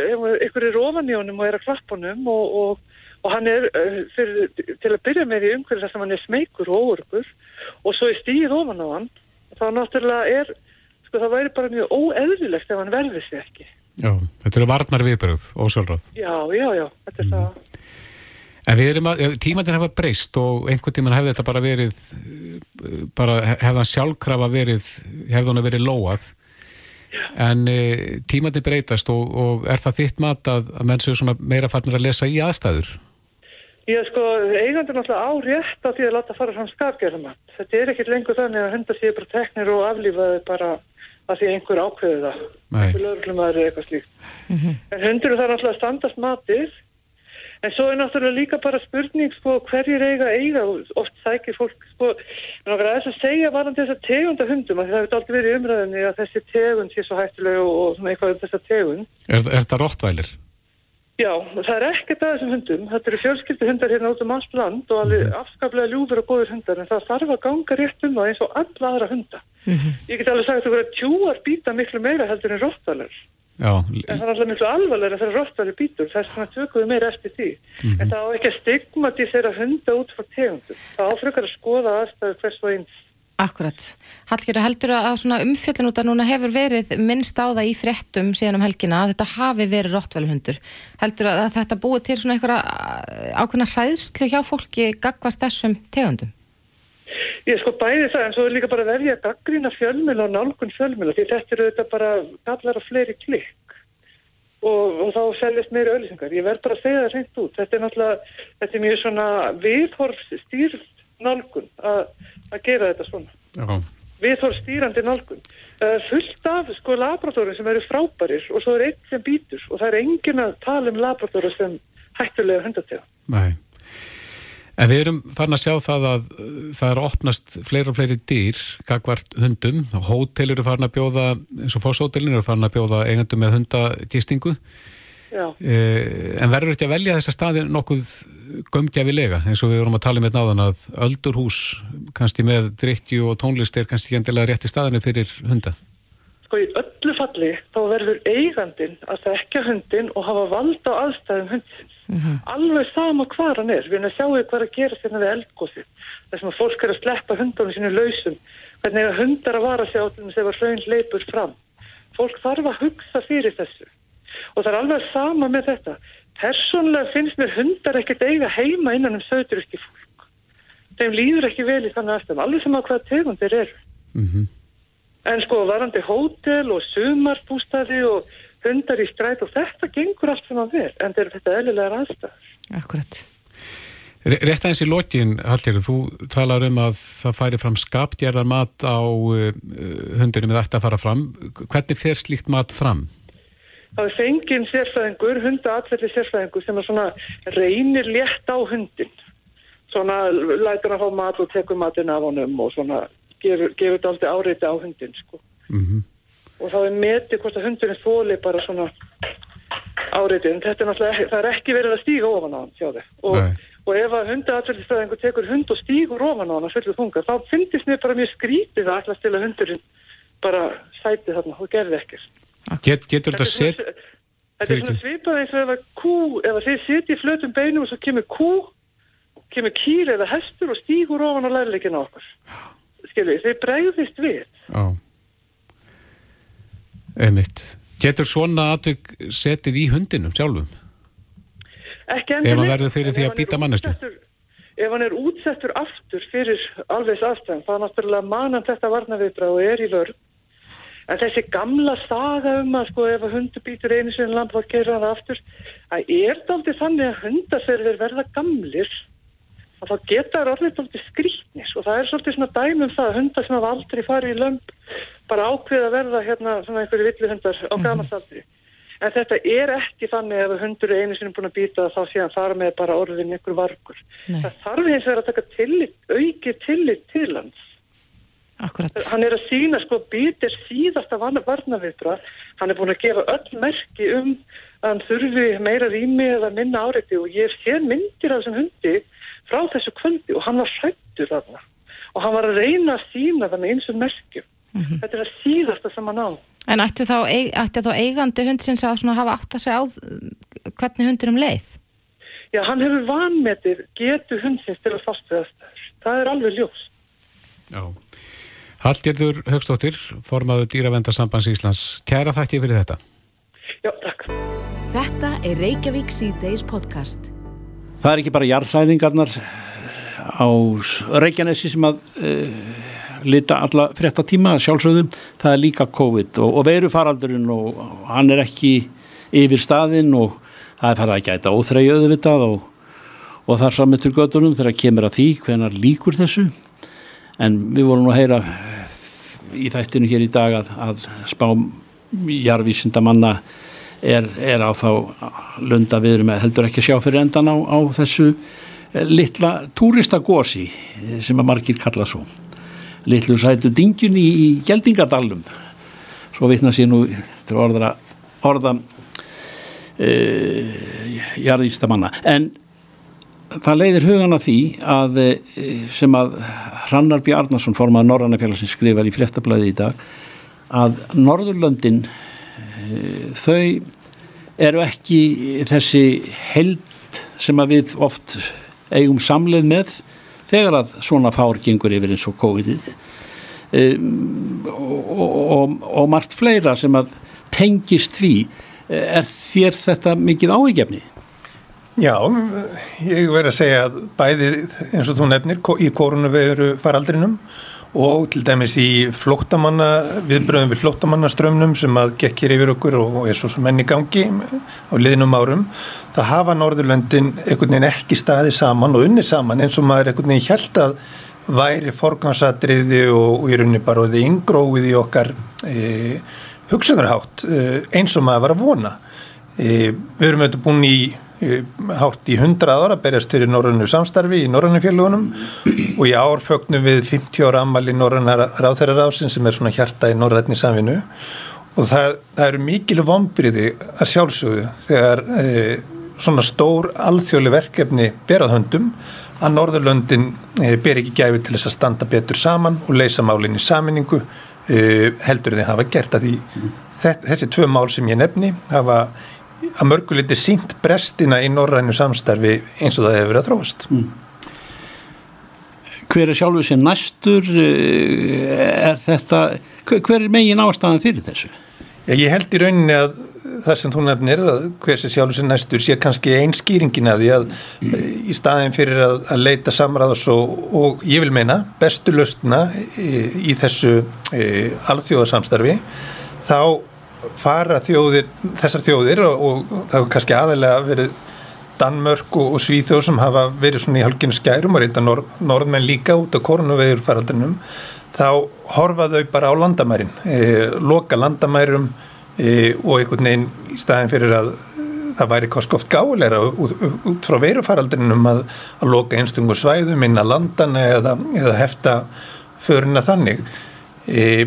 ykkur er ofan í honum og er að klappa honum og, og, og hann er uh, fyrir, til að byrja með í umhverju þess að hann er smeykur og óörgur og svo er stíð ofan á hann þá náttúrulega er, sko það væri bara mjög óeðlilegt ef hann verði sér ekki. Já, þetta eru varnar viðbyrjuð, ósjálfráð. Já, já, já, þetta er það. En við erum að, tímandinn hefa breyst og einhvern tíman hefði þetta bara verið, eh, bara hefði hann sjálfkrafa verið, hefði hann verið lóað, en e, tímandinn breytast og, og er það þitt mat að, að menn séu svona meira fannir að lesa í aðstæður? Já, sko, eigandur náttúrulega á rétt á því að láta fara fram skapgerðumat. Þetta er ekkit lengur þannig að hundar séu bara teknir og aflífaði bara að því einhver ákveði það. Nei. Einhver lögurlumæður eða eitthvað slíkt. En hundur þarf náttúrulega að standast matið. En svo er náttúrulega líka bara spurning, sko, hverjir eiga eiga og oft sækir fólk, sko, en okkar aðeins að segja varandi þessa tegunda hundum, að það hefur aldrei verið í umræðinni að þessi tegund sé svo hættuleg og, og svona eitthvað um þessa tegund. Er, er þetta rottvælir? Já, það er ekkert að þessum hundum. Þetta eru fjölskyldu hundar hérna út um allt land og alveg afskaplega ljúfur og góður hundar en það þarf að ganga rétt um það eins og alla aðra hunda. Ég get alveg sagt að vera en það er alltaf miklu alvarlega þegar rottvalir býtur. Þess vegna tökum við meira eftir því. En það á ekki að stigmatisera hunda út frá tegundum. Það áfrökar að skoða aðstæðu hvers og eins. Akkurat. Hallgjörðu, heldur að svona umfjöllin út að núna hefur verið minnst á það í fréttum síðan um helgina að þetta hafi verið rottvæluhundur. Heldur að þetta búið til svona einhverja ákveðna hræðslu hjá fólki gagvart þessum tegundum? Ég sko bæði það en svo er líka bara verið að gaggrína fjölmjöla og nálgun fjölmjöla því þetta eru þetta bara gallar á fleiri klikk og, og þá seljast meiri öllisingar. Ég verð bara að segja það reynd út. Þetta er náttúrulega, þetta er mjög svona viðhorf stýrt nálgun að, að gera þetta svona. já, Viðhorf stýrandi nálgun. Uh, fullt af sko laboratórum sem eru frábærir og svo er einn sem býtur og það er engin að tala um laboratóra sem hættulega hundatega. nei. En við erum farin að sjá það að uh, það er opnast fleiri og fleiri dýr gagvart hundum. Hótel eru farin að bjóða, eins og fóshótelin eru farin að bjóða eigendum með hundagistingu. Já. Eh, en verður ekki að velja þessa staði nokkuð gömgjafilega eins og við vorum að tala með náðan að öldurhús kannski með drikju og tónlist er kannski ekki endilega rétti staðinu fyrir hunda. Sko í öllu falli þá verður eigandin að þekka hundin og hafa vald á aðstæðum hundsins. Alveg sama hvað hann er. Við erum að sjá hvað er að gera sérna við eldgósið. Það sem að fólk er að sleppa hundunum sínu lausum. Hvernig er hundar að vara sig á til þess að hraun leipur fram. Fólk þarf að hugsa fyrir þessu. Og það er alveg sama með þetta. Persónlega finnst mér hundar ekkert eiga heima innan um söðuruski fólk. Þeim líður ekki vel í þannig aðstæðum. Alveg sama hvað tegundir eru. Mm En sko varandi hótel og sumarbústaði og hundar í stræt og þetta gengur allt sem að ver en þetta er eðlilega aðstæð. Akkurat. Rétt aðeins í lokin, Hallgerður, þú talar um að það færi fram skapdjarðar mat á uh, hundunum eða ætti að fara fram. Hvernig fer slíkt mat fram? Það er fenginn sérfræðingur, hundaatfelli sérfræðingur sem er svona reynir létt á hundin. Svona lætur hann fá mat og tekur matinn af honum og svona gefur, gefur þetta aldrei áreiti á hundin sko. Mm Og þá er metið hvort að hundurinn þóli bara svona áreiti. En þetta er náttúrulega, það er ekki verið að stíga ofan á hann, sjá þið. Og, og ef að hundaatfellisfræðingur tekur hund og stígur ofan á hann að fullu þunga, þá finnst mér bara mjög skrítið að ætla að stila hundurinn bara sæti þarna og gerði ekkert. Get, getur þetta set... Þetta er svona svipað eins og ef að kú, ef að þið sitja í flötum beinum og svo kemur kú, kemur kýr eða hestur og stígur ofan á lærleikin á okkur. Skiljið, þið bregðist við. Já. Einmitt. Getur svona atvik setið í hundinum sjálfum? Ekki Ef hann verður fyrir því að er manneskju? útsettur- Ef hann er útsettur aftur fyrir alveg aðstæðan, þá náttúrulega manan þetta varnaviðbra og er í vörn. En þessi gamla saga um að sko ef að hundu býtur einu sinni lamp þá gerir hann það aftur, það er daldið þannig að þeir verða gamlir að þá geta þær orðið daldið skrýtnis og það er svolítið svona dæmi um það að hundar sem hafa aldrei farið í lömp bara ákveð að verða hérna svona einhverju villihundar á gamastaldri. En þetta er ekki þannig ef hundur er einu sinni búin að býta þá sé hann fara með bara orðin ykkur vargur. Nei. Það þarf hins vegar að taka tillit, aukið tillit til hans. Akkurat. Hann er að sína sko býtir síðasta varnavitra, hann er búin að gefa öll merki um að hann þurfi meira rými eða minna áreiti og ég sé myndir af þessum hundi frá þessu kvöldi og hann var hrættur þarna og hann var að reyna að sína það með eins og merkjum. Mm -hmm. Þetta er að síðasta sem hann á. En ætti þá, ætti þá eigandi hundsins að hafa átt að segja á hvernig hundinum leið? Já, hann hefur vanmetið getu hundsins til að fastveðast. Það er alveg ljóst. Já. Hallgerður Högstóttir, formaðu Dýravendarsambands Íslands. Kæra þakki fyrir þetta. Já, takk. Þetta er Reykjavík C-Days podcast. Það er ekki bara jarðræðingarnar á Reykjanesi sem að uh, lita alla frétta tíma sjálfsögðum. Það er líka COVID og, og veru faraldurinn og hann er ekki yfir staðinn og það er farið að gæta óþreyju auðvitað og, og þar saman til göttunum þegar kemur að því hvenar líkur þessu en við vorum að heyra í þættinu hér í dag að, að spá jarðvísindamanna er, er á þá lunda við erum að heldur ekki sjá fyrir endan á, á þessu eh, litla túristagósi sem að margir kalla svo. Litlu sætu dingjun í, í Geldingadalum svo vitna sér nú til orða orða e, jarðvísindamanna. En það leiðir hugan að því að eh, sem að Hrannar Bjarnason formað Norrannafélagsins skrifar í fréttablaði í dag að Norðurlöndin eh, þau eru ekki þessi held sem að við oft eigum samleið með þegar að svona fár gengur yfir eins og COVID-ið um, og, og, og margt fleira sem að tengist því er þér þetta mikið áhugjefni? Já, ég verði að segja að bæði eins og þú nefnir í koronaviru faraldrinum og til dæmis í flóttamanna, viðbröðum við flóttamannaströmmnum sem að gekkir yfir okkur og er svo sem enn í gangi á liðnum árum, það hafa Norðurlöndin einhvern veginn ekki staði saman og unni saman eins og maður einhvern veginn held að væri forgansatriði og, og í rauninni bara því ingróið í okkar e, hugsunarhátt e, eins og maður var að vona. E, við erum auðvitað búin í hátt í 100 ára berjast fyrir Norrannu samstarfi í Norrannu fjölugunum og í ár fögnum við 50 ára ammali Norranna ráþærarásin sem er svona hjarta í Norrætni samvinu og það, það eru mikil vombriði að sjálfsögðu þegar e, svona stór alþjóli verkefni berað höndum að Norðurlöndin e, ber ekki gæfi til þess að standa betur saman og leysa málinn í saminningu e, heldur þið hafa gert. Að því þessi tvö mál sem ég nefni hafa að mörguliti sínt brestina í norrænu samstarfi eins og það hefur verið að þróast mm. Hver er sjálfur sér næstur er þetta hver er megin ástæðan fyrir þessu? Ég held í rauninni að það sem þú nefnir að hver sem sjálfur sér næstur sé kannski einskýringin að því að í staðin fyrir að, að leita samræðs og, og ég vil meina bestu löstuna í, í þessu alþjóðasamstarfi þá fara þjóðir, þessar þjóðir og, og það hefur kannski aðeinslega verið Danmörk og, og Svíþjóð sem hafa verið svona í halkinu skærum og reynda norð, norðmenn líka út af koronavegur faraldrinum þá horfa þau bara á landamærin e, loka landamærum e, og einhvern veginn í staðin fyrir að það væri kosk oft gáleira út, út frá verufaraldrinum að, að loka einstungu svæðum inn að landana eða, eða hefta föruna þannig. E,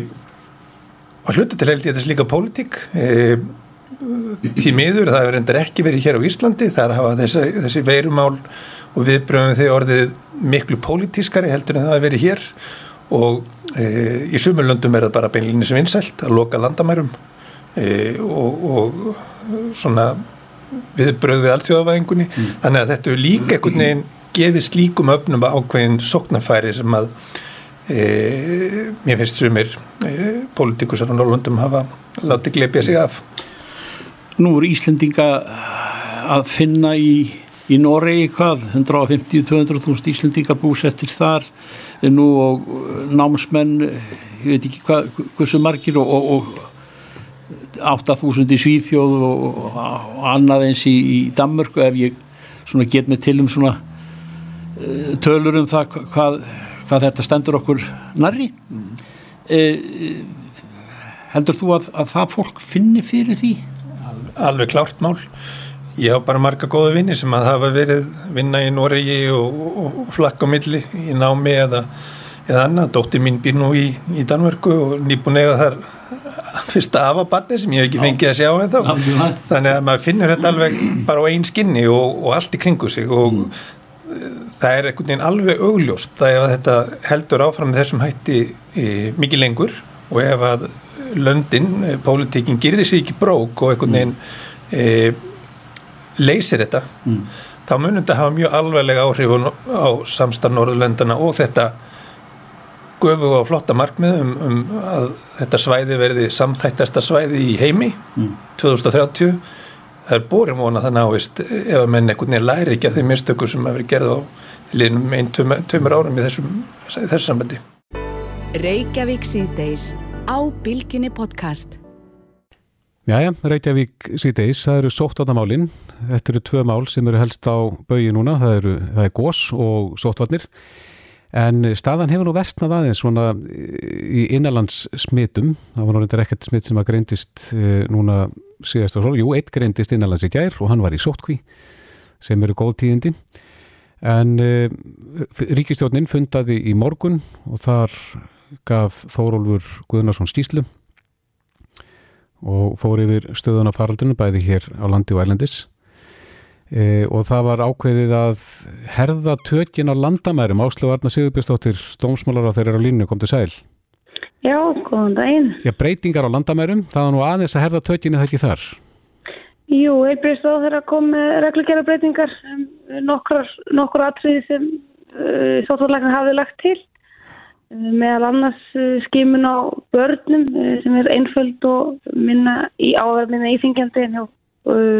og hluta til held ég þess líka pólitík. E, því miður það hefur endur ekki verið hér á Íslandi. Þar hafa þessi, þessi veirumál og viðbröðum þau orðið miklu pólitískari heldur en það hefur verið hér. Og e, í sumurlöndum er það bara beinlinni sem vinsælt að loka landamærum. E, og, og svona viðbröð við allþjóðavæðingunni mm. þannig að þetta er líka einhvern veginn gefið slíkum öfnum að ákveðin sóknarfæri sem að E, mér finnst sumir e, pólitíkusar á Norrlundum hafa látið glepja sig af. Nú eru Íslendinga að finna í, í Noregi hvað 150-200.000 Íslendinga búsettir þar. Nú og námsmenn ég veit ekki hvað, hversu margir og, og, og 8.000 í Svíþjóð og, og annað eins í, í Danmörku ef ég get með til um svona tölur um það hvað hvað þetta stendur okkur narri mm. e, heldur þú að, að það fólk finni fyrir því? Alveg klárt mál ég hafa bara marga góða vinni sem að hafa verið vinna í Noregi og, og, og flakk á milli í námi eða, eða annað, dóttir mín býr nú í, í Danmörku og nýbúin eða þar fyrsta afabatni sem ég hef ekki fengið að sjá en þá þannig að maður finnur þetta alveg bara á einn skinni og, og allt í kringu sig og mm. Það er einhvern veginn alveg augljóst að ef þetta heldur áfram þessum hætti e, mikið lengur og ef að löndin, e, pólitíkin gerði sér ekki brók og einhvern veginn e, leysir þetta mm. þá munum þetta hafa mjög alveglega áhrif á samstarf Norðurlöndana og þetta göfu og flotta markmið um, um að þetta svæði verði samþættasta svæði í heimi mm. 2030 það er bórim vona það náist ef að menn einhvern veginn læri ekki að þeim mistökur sem hefur gerð á liðnum einn, tveimur árum í þessum, þessu sambandi. Reykjavík síðdeis á Bilginni podcast. Jæja, Reykjavík síðdeis, það eru sóttvarnamálin. Þetta eru tvö mál sem eru helst á baui núna, það, eru, það er gós og sóttvarnir. En staðan hefur nú vestnað aðeins svona í innanlands smitum, það var náttúrulega ekkert smitt sem að greindist e, núna síðast á sól, jú, eitt greindist innanlands í gær og hann var í sótkví sem eru góð tíðindi, en e, ríkistjónin fundaði í morgun og þar gaf Þórólfur Guðnarsson stíslu og fór yfir stöðun á faraldunum bæði hér á landi og ælendis E, og það var ákveðið að herða tökinn á landamærum. Áslu Arna Sigurbjörnsdóttir, dómsmálar á þeirra línu, kom til sæl Já, góðan daginn. Já, breytingar á landamærum, það var nú aðeins að herða tökinn eða ekki þar? Jú, heilbreyðstóð þeirra kom reglugjara breytingar um, nokkur, nokkur atriði sem uh, sótvarlækna hafið lagt til. Uh, meðal annars uh, skimun á börnum uh, sem er einföld og minna í áverð minna íþingjandi en hjá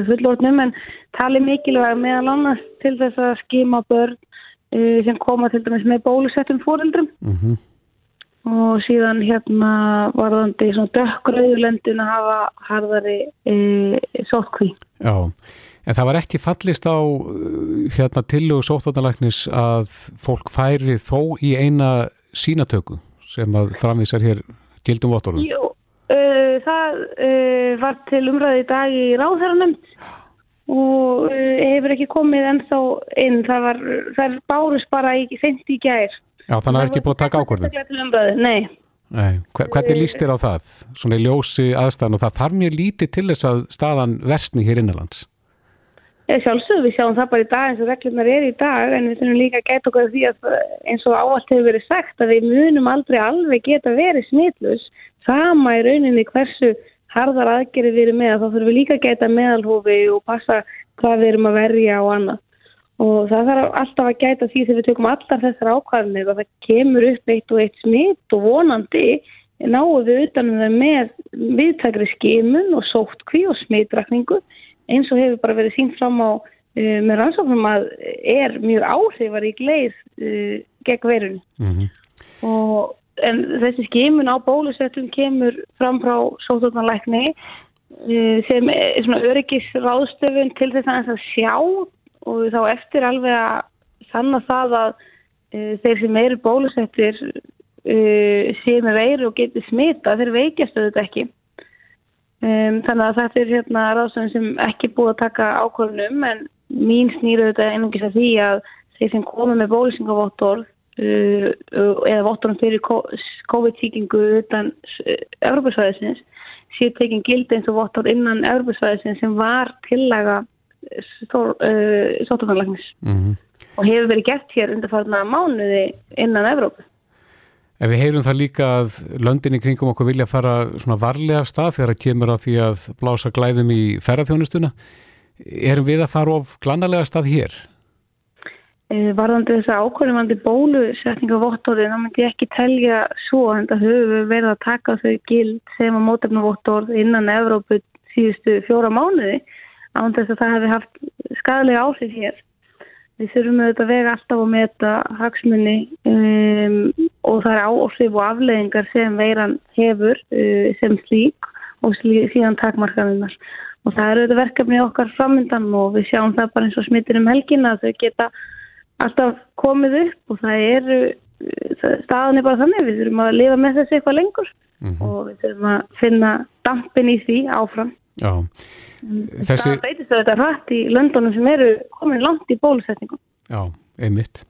fullorðnum en tali mikilvæg meðal annars til þess að skima börn sem koma til dæmis með bólusettum fóreldrum mm -hmm. Og síðan hérna varðandi svona dökkrauðlendin að hafa harðari e, sótkví. Já, en það var ekki fallist á hérna tillögu sóttáttalæknis að fólk færi þó í eina sínatöku sem að framvísar hér gildum votorðum? Jú, Uh, það uh, var til umræði í dag í ráðherranemt og uh, hefur ekki komið ennþá inn. Það, var, það bárus bara í sent í gær. Já, þannig að það er ekki búið að taka ákvörðum. Nei. Nei. Hvernig líst þér á það? Svona í ljósi aðstæðan og það þarf mjög lítið til þess að staðan vestni hér innanlands. Ég sjálfsögðu, við sjáum það bara í dag eins og reglunar er í dag en við þurfum líka að geta okkur því að eins og áallt hefur verið sagt að við munum aldrei alveg geta verið smitlus sama í rauninni hversu harðar aðgerið við erum með þá þurfum við líka að geta meðalhófi og passa hvað við erum að verja og annað og það þarf alltaf að gæta því þegar við tökum allar þessar ákvarðinir og það kemur upp eitt og eitt smitt og vonandi náum við utanum það með viðtækri skimun og sóttkví og smittrakningu eins og hefur bara verið sínt fram á uh, með rannsóknum að er mjög áhrifar í gleið uh, gegn verun mm -hmm. og en þessi skimun á bólusettum kemur fram frá sótotnarleikni eh, sem er svona öryggisráðstöfun til þess að sjá og þá eftir alveg að sanna það að uh, þeir sem eru bólusettir uh, séu með veiru og getur smita þeir veikjastu þetta ekki. Um, þannig að þetta er hérna ráðstöfun sem ekki búið að taka ákvörnum en mín snýru þetta einungis að því að þeir sem komið með bólusingavóttorð Uh, eða vottunum fyrir COVID-tíkingu utan Európa-svæðisins séu tekin gildi eins og vottur innan Európa-svæðisins sem var tillaga uh, sótunarlagnis mm -hmm. og hefur verið gert hér undarfarna mánuði innan Európa. En við heyrum það líka að löndinni kringum okkur vilja fara svona varlega stað þegar það kemur á því að blása glæðum í ferðarþjónustuna. Erum við að fara of glannalega stað hér? Eh, varðandi þess að ákvörðumandi bólusetninga vottorði, þá myndi ég ekki telja svo en það höfum verið að taka þau gild sem að mótefnum vottorð innan Evrópu síðustu fjóra mánuði án þess að það hefði haft skadalega áhrif hér. Við þurfum auðvitað að vega alltaf að meta hagsmunni um, og það er áhrif og afleðingar sem veiran hefur uh, sem slík og síðan takmarkaðunar. Og það eru auðvitað verkefni okkar framöndan og við sjáum það bara eins og smittir um helgina að þau geta alltaf komið upp og það er staðan er bara þannig, við þurfum að lifa með þessu eitthvað lengur mm -hmm. og við þurfum að finna dampin í því áfram Já Þessi... Það beitist þetta hrætt í löndunum sem eru komin langt í bólusetningum Já, einmitt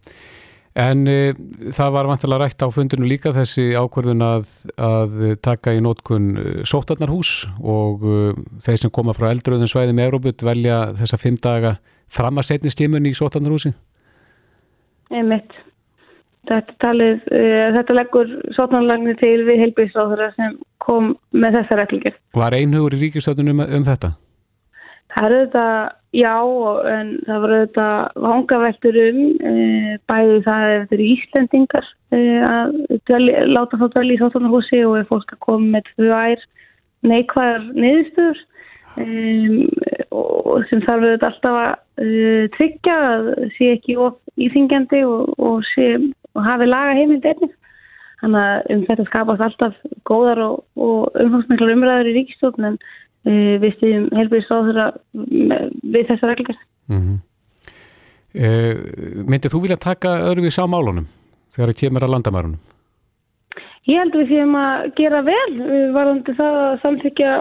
En e, það var vantilega rætt á fundinu líka þessi ákvörðun að, að taka í nótkun sótarnarhús og e, þeir sem koma frá eldröðun svæðum í Európut velja þessa fimm daga fram að setni stímun í sótarnarhúsi? Einmitt. Þetta, talið, uh, þetta leggur sótarnarlagnir til við heilbíðsráðara sem kom með þessa reglingir. Var einhugur í ríkistöðunum um, um þetta? Það eru þetta, já, en það voru þetta vangaveltur um e, bæði það ef þetta eru Íslendingar e, að dveli, láta þá dvelja í þáttanarhúsi og ef fólk að koma með tvær neikvæðar niðurstöður e, og sem þarf þetta alltaf að tryggja að sé ekki of íþingjandi og, og, sé, og hafi laga heimild einnig. Þannig að um þetta skapast alltaf góðar og, og umfangsmiklar umræður í ríkistofn en við stýðum helbriðsráður við þessa reglgar. Mm -hmm. e, Myndið þú vilja taka öðruvís á málunum þegar það kemur að landamærunum? Ég held við séum að gera vel varðandi það að samþykja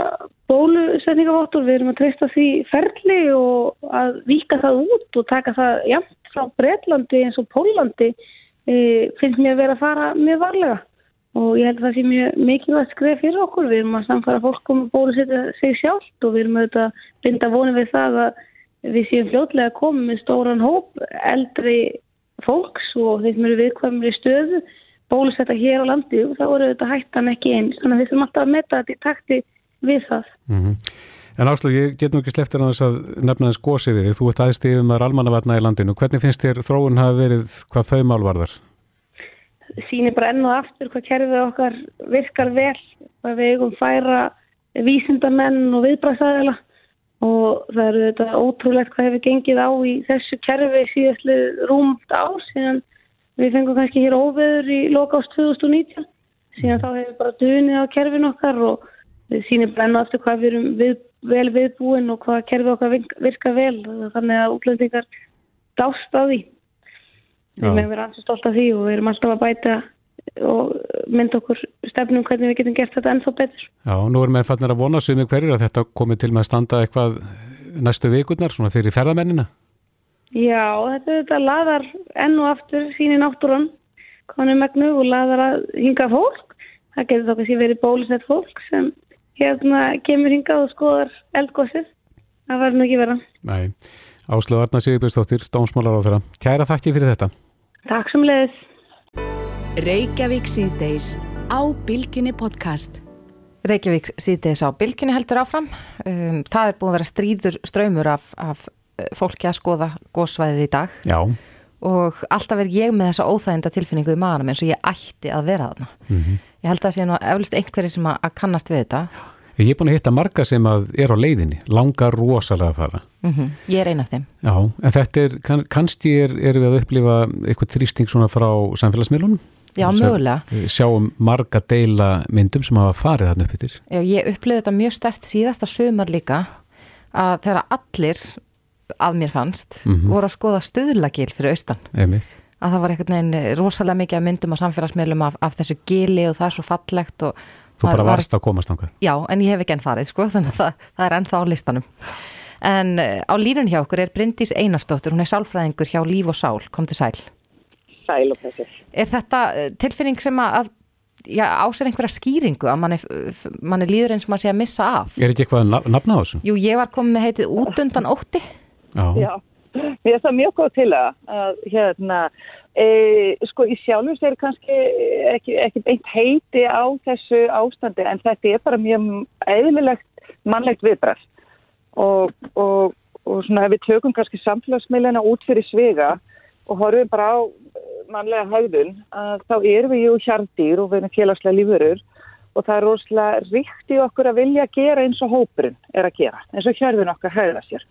bólusetningaváttur, við erum að treysta því ferli og að vika það út og taka það jæmt frá Breitlandi eins og Pólandi e, finnst mér að vera að fara mjög varlega og ég held að það sé mjög mikilvægt skref fyrir okkur. Við erum að samfara fólk um að bólusetja sig sjálft og við erum auðvitað að binda vonið við það að við séum fljótlega að koma með stóran hóp eldri fólks og þeir sem eru viðkvæmri stöðu bólusetja hér á landi og þá eru auðvitað hættan ekki eins. Þannig að við þurfum alltaf að metta þetta í takti við það. Mm -hmm. En Áslug, ég get nú ekki sleftir að þess að nefna þess gósi við þig. Þú ert aðeins stíðum að almannavarna í landinu. Hvernig finnst þér þróun hafi verið hvað þau málvarðar? sýnir bara enn og aftur hvað kerfið okkar virkar vel hvað við eigum færa vísindamenn og viðbræðsæðila og það eru þetta ótrúlegt hvað hefur gengið á í þessu kerfi síðastlu rúmt ár síðan við fengum kannski hér óveður í loka ást 2019 síðan þá hefur bara dunið á kerfin okkar og enn og aftur hvað við erum við, vel viðbúin og hvað kerfið okkar virkar vel þannig að útlendingar dást á því Við meðum vera ansið stolt af því og við erum alltaf að bæta og mynda okkur stefnum hvernig við getum gert þetta ennþá betur. Já, nú erum við fannir að vona sumi hverjur að þetta komi til með að standa eitthvað næstu vikurnar, svona fyrir ferðamennina. Já, þetta, þetta laðar enn og aftur sín í náttúrun, konum megnu og laðar að hinga fólk. Það getur þá kannski verið bólusnett fólk sem hérna kemur hingað og skoðar eldgósið. Það verður nú ekki vera. Nei, Áslu Arna Sigurbjörnsdóttir, dómsmálar á þeirra. Kæra þakki fyrir þetta. Takk sem leiðis. Reykjavík síðdeis á Bilginni podcast. Reykjavík síðdeis á Bilginni heldur áfram. Um, það er búin að vera stríður ströymur af, af eh, fólki að skoða góðsvæðið í dag. Já. Og alltaf er ég með þessa óþæginda tilfinningu í maðanum eins og ég ætti að vera þarna. Mm -hmm. Ég held að það sé nú eflust einhverju sem að, að kannast við þetta. Ég er búin að hitta marga sem að er á leiðinni, langar rosalega að fara. Mm -hmm. Ég er eina af þeim. Já, en þetta er, kann, kannski er, er við að upplifa eitthvað þrýsting svona frá samfélagsmiðlunum? Já, mögulega. Sjáum marga deila myndum sem hafa farið þarna upp yfir. Já, ég upplifði þetta mjög stert síðasta sömar líka að þegar allir að mér fannst mm -hmm. voru að skoða stöðlagil fyrir austan. Einmitt. Að það var eitthvað neinn rosalega mikið myndum á samfélagsmiðlum af, af þessu gili og það er svo fallegt og Þú bara varst var, að komast ánga. Já, en ég hef ekki enn farið, sko, þannig að það, það er ennþá á listanum. En uh, á línun hjá okkur er Bryndís Einarstóttur, hún er sálfræðingur hjá Líf og Sál, kom til sæl. Sæl og þessi. Er þetta uh, tilfinning sem að, já, ásir einhverja skýringu að manni, manni líður eins og maður sé að missa af? Er ekki eitthvað að nafna á þessu? Jú, ég var komið með heitið út undan ótti. Já. Já, mér er það mjög góð til að, hérna, E, sko í sjálfur sér kannski ekki, ekki beint heiti á þessu ástandi en þetta er bara mjög eðlilegt mannlegt viðbræð og, og, og svona við tökum kannski samfélagsmiðluna út fyrir svega og horfum bara á mannlega haugðun þá erum við jú hjartýr og við erum félagslega lífurur og það er rosalega ríkt í okkur að vilja gera eins og hópurinn er að gera eins og hjörðun okkar haugða sér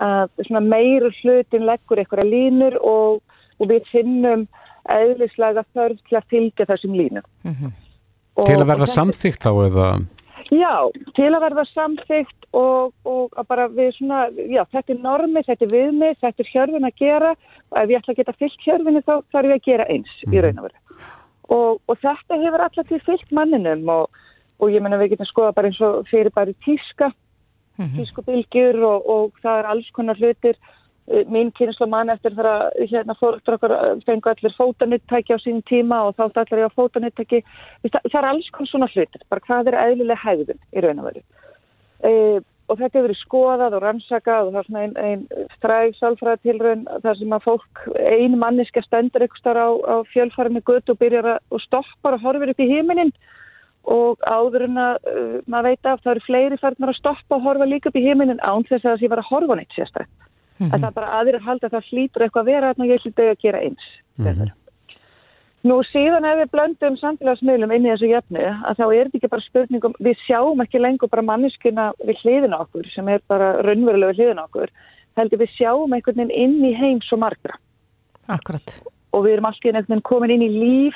að meir hlutin leggur einhverja línur og og við finnum eðlislega þörf til að fylgja þessum línum. Mm -hmm. Til að verða samþygt þá eða? Já, til að verða samþygt og, og að bara við svona, já þetta er normi, þetta er viðmið, þetta er hjörfin að gera og ef ég ætla að geta fylgt hjörfinu þá þarf ég að gera eins mm -hmm. í mhm. raun og veru. Og, og þetta hefur alltaf til fylgt manninum og, og ég menna við getum skoða bara eins og fyrir bara tíska, mm -hmm. tískubilgjur og það er alls konar hlutir. Uh, mín kynslu mann eftir þar að hérna fóröldur okkar fengu allir fótanuttæki á sínum tíma og þátt allir ég á fótanuttæki það, það er alls konar svona hlutir bara hvað er eðlileg hægðun í raun og veru. Uh, og þetta hefur verið skoðað og rannsakað og það er svona einn ein stræg sálfræðatilröun þar sem að fólk ein manniska stendur ykkur starf á, á fjölfarinu gutt og byrjar að og stoppar og horfir upp í híminin og áður en að uh, maður veit af það eru fleiri farnar að stoppa og horfa líka upp í híminin án þess að það sé var að horfa neitt sérstaklega. Mm -hmm. Það er bara aðrir að halda að það hlýtur eitthvað að vera og ég hlýtur að gera eins. Mm -hmm. Nú síðan ef við blöndum samfélagsmiðlum inn í þessu jöfnu að þá er þetta ekki bara spurningum, við sjáum ekki lengur bara manneskina við hliðina okkur sem er bara raunverulega við hliðina okkur, heldur við sjáum einhvern veginn inn í heim svo margra. Akkurat. Og við erum alltaf einhvern veginn komin inn í líf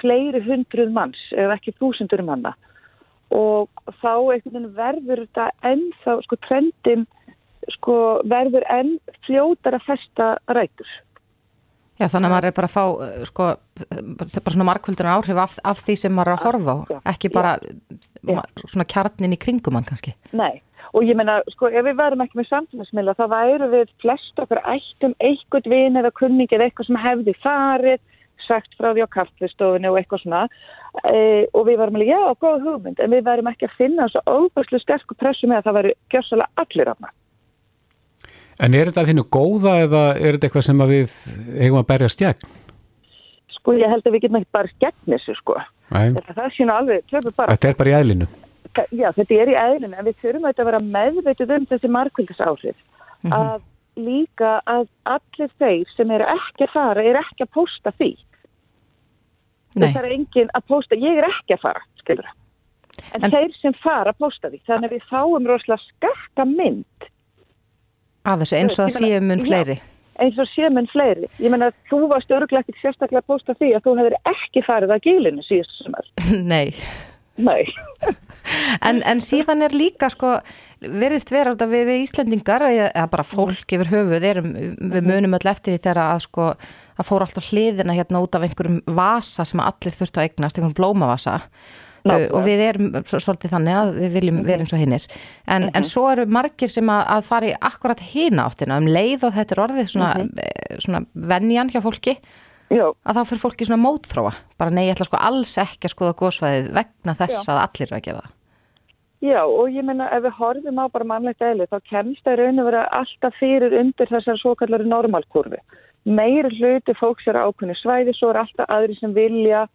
fleiri hundruð manns, ef ekki þúsundur manna. Og þá einhvern veginn verður þetta ennþá, sko trendin sko verður enn fljótar að festa rætur. Já, þannig að maður er bara að fá, uh, sko, bara svona markvöldunar áhrif af, af því sem maður er að horfa á, já, ekki bara já. svona kjarnin í kringum hann kannski. Nei, og ég menna, sko, ef við verum ekki með samfélagsmiðla, þá væru við flest okkar ættum einhvern vin eða kunningið eitthvað sem hefði farið, sagt frá því á kaffestofinu og eitthvað svona, e, og við varum alveg, já, góð hugmynd, en við verum ekki að finna þessu óbærslu sterku pressu með að það væri gjörsalega allir af maður. En er þetta að finna góða eða er þetta eitthvað sem við hefum að berja stjægn? Sko ég held að við getum ekki bara stjægn þessu sko. Þetta alveg, bara. Þetta er bara í eðlinu? Já, þetta er í eðlinu en við þurfum að vera meðveituð um þessi markvöldas áhrif. Mm -hmm. Að líka að allir þeir sem eru ekki að fara er ekki að posta því. Nei. Það er engin að posta, ég er ekki að fara, skilur. En, en þeir sem fara posta því, þannig að við fáum rosalega skakka mynd Af þessu eins og að séu mun fleiri. Eins og séu mun fleiri. Ég menna að þú varst öruglega ekki sérstaklega að posta því að þú hefur ekki farið að gílinu síðust sem er. Nei. Nei. en, en síðan er líka sko, veriðst vera þetta við, við Íslendingar eða bara fólk yfir höfuð erum, við munum öll eftir því þegar að sko að fóra alltaf hliðina hérna út af einhverjum vasa sem allir þurftu að eignast, einhverjum blómavasa Ná, og við erum svolítið þannig að við viljum mhm. vera eins og hinnir en, uh -huh. en mhm. svo eru margir sem að, að fara í akkurat hína áttina um leið og þetta er orðið svona, uh eh, -huh. svona venjan hjá fólki Já. að þá fyrir fólki svona mótþróa bara nei, ég ætla sko alls ekki að skoða góðsvæðið vegna þess Já. að allir er að gera það Já og ég menna ef við horfum á bara mannlegt eðli þá kemst það raun að vera alltaf fyrir undir þessar svo kallari normalkurvi meir hluti fólks er ákunni svæði svo er alltaf aðri sem vilja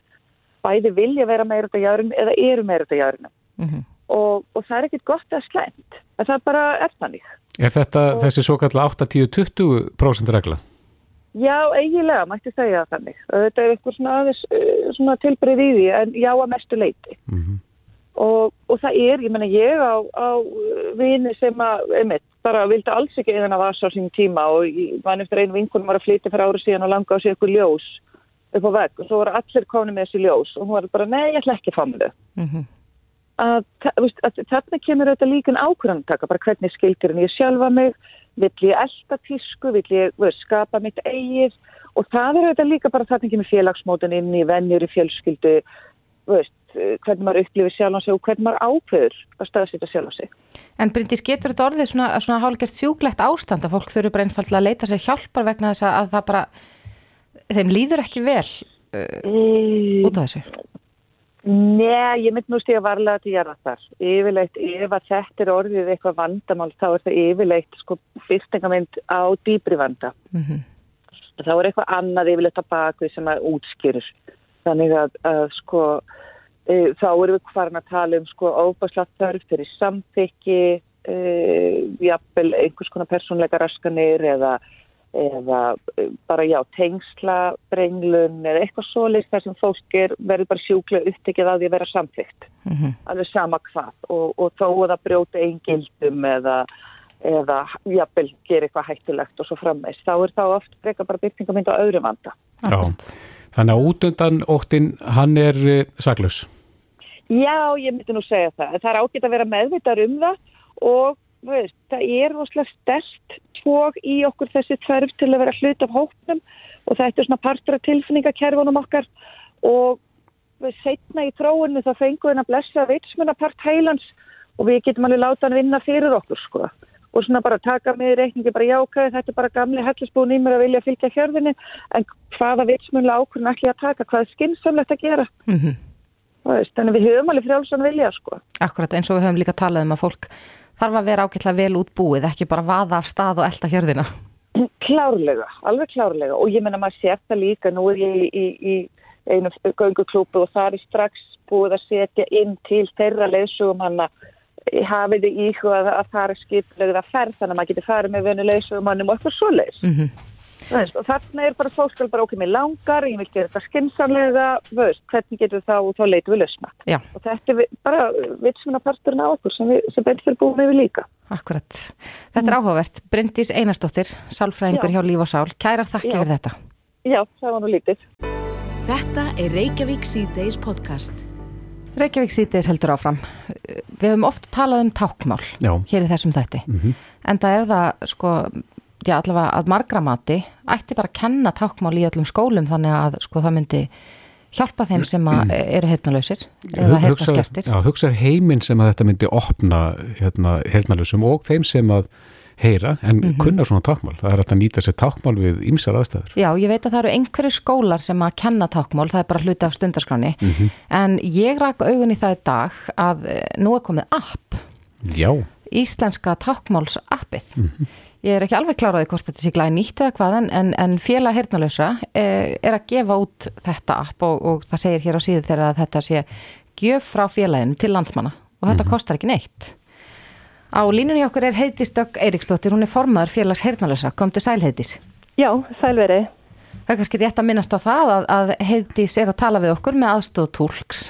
bæði vilja vera meira út á járunum eða eru meira út á járunum mm -hmm. og, og það er ekkit gott að slæmt en það bara er þannig Er þetta og, þessi svo kallar 8-10-20% regla? Já, eiginlega mætti segja þannig þetta er eitthvað svona, eh, svona tilbreyð í því en já að mestu leiti mm -hmm. Og, og það er ég menna ég á, á vini sem að, einmitt, bara vildi alls ekki eðan að vasa á sín tíma og mann eftir einu vinkunum var að flytja fyrir árið síðan og langa á sig eitthvað ljós upp á vegg og svo voru allir konið með þessi ljós og hún var bara, nei, ég ætla ekki fá mig þau. Mm -hmm. að, að, þarna kemur auðvitað líka ákvörðantaka, bara hvernig skildir en ég sjálfa mig, vill ég elda tísku, vill ég veist, skapa mitt eigið og það er auðvitað líka bara þarna kemur félagsmótan inn í vennjur í fjölskyldu, veist, hvernig maður upplifir sjálf á sig og hvernig maður ákveður að staðsýta sjálf á sig. En Bryndis, getur þetta orðið svona, svona hálfgerst sjúklegt ástand að fólk þurfu bara einfallega að leita sér hjálpar vegna þess að það bara þeim líður ekki vel uh, út af þessu? Nei, ég mynd nú stíða varlega til þar. Yfirleitt, ef að þetta er orðið eitthvað vandamál, þá er það yfirleitt sko fyrstingamind á dýbri vanda. Mm -hmm. Þá er eitthvað annað yfirleitt á bakvið sem að útskýrur. Þannig að, að sko, þá erum við hvaran að tala um sko óbærslátt þörf fyrir samþykki, e, jafnvel einhvers konar persónleika raskanir eða eða eh, bara já, tengsla, brenglun eða eitthvað svolítið þar sem fólk er verður bara sjúklega upptekið að því að vera samþygt mm -hmm. alveg sama hvað. Og, og þó að það brjóta einn gildum eða, eða jafnvel gera eitthvað hættulegt og svo frammeist þá er þá oft breyka bara byrtingamind á öðrum vanda. Já, þannig að útundan óttinn hann er uh, saglus Já, ég myndi nú segja það. Það er ágætt að vera meðvitað um það og veist, það er rosalega stert tók í okkur þessi þörf til að vera hlut af hóknum og þetta er svona partur af tilfinningakerfunum okkar. Og við setna í tróinu þá fengum við að blessa vitsmunapart heilans og við getum alveg láta hann vinna fyrir okkur sko. Og svona bara taka með í reikningi bara jákaði þetta er bara gamli hellisbúin í mér að vilja fylgja hjörðinni en hvaða vitsmunlega ákvörðin ætla ég að taka, hvað er skynssamlegt að gera? Mm -hmm. Veist, þannig við höfum alveg frjálsan vilja sko. Akkurat eins og við höfum líka talað um að fólk þarf að vera ágætlega vel útbúið, ekki bara vaða af stað og elda hjörðina. Klárlega, alveg klárlega og ég menna maður sér það líka, nú er ég í, í, í einu gönguklúpu og það er strax búið að setja inn til þeirra leysugum hann að hafið þið íhugað að það er skiplegið að ferð þannig að maður getur farið með venu leysugum hann um eitthvað svo leys. Mm -hmm. Veist, og þarna er bara fólk skal bara okkur með langar, ég vil gera þetta skinsanlega, veist, hvernig getur þá, þá leitum við lausna. Já. Og þetta er vi- bara vitsmuna parturinn á okkur sem, við, sem betur búum við líka. Akkurat. Þetta er áhugavert. Bryndís Einarsdóttir, sálfræðingur Já. hjá Líf og Sál. Kærar þakki fyrir þetta. Já, það var nú lítið. Þetta er Reykjavík C-Days podcast. Reykjavík sítiðis heldur áfram. Við höfum oft talað um tákmál Já. hér í þessum þætti. En það er það, sko, já allavega að margra mati ætti bara að kenna tákmál í öllum skólum þannig að sko það myndi hjálpa þeim sem eru heyrnalausir eða heyrna skertir. já, hugsa heiminn sem að þetta myndi opna hérna, heyrnalusum og þeim sem að heyra en Mhm. kunna svona tákmál. Það er að nýta sér tákmál við ýmsar aðstæður. Já, ég veit að það eru einhverju skólar sem að kenna tákmál, það er bara hluti af stundarskráni. Mhm. En ég rak augun í það í dag að eh, nú er komið app, Já, íslenska tákmáls appið. Ég er ekki alveg kláraði hvort þetta sé glæði nýtt eða hvað en, en, en félag heyrnalösa eh, er að gefa út þetta app og, og það segir hér á síðu þegar að þetta sé gjöf frá félaginu til landsmanna og þetta kostar ekki neitt. Á línunni okkur er Heiðdís Dögg Eiríksdóttir, hún er formaður félags heyrnalösa. Komdu sæl Heiðdís. Já, sælverið. Það er kannski rétt að minnast á það að, að Heiðdís er að tala við okkur með aðstóð tólks.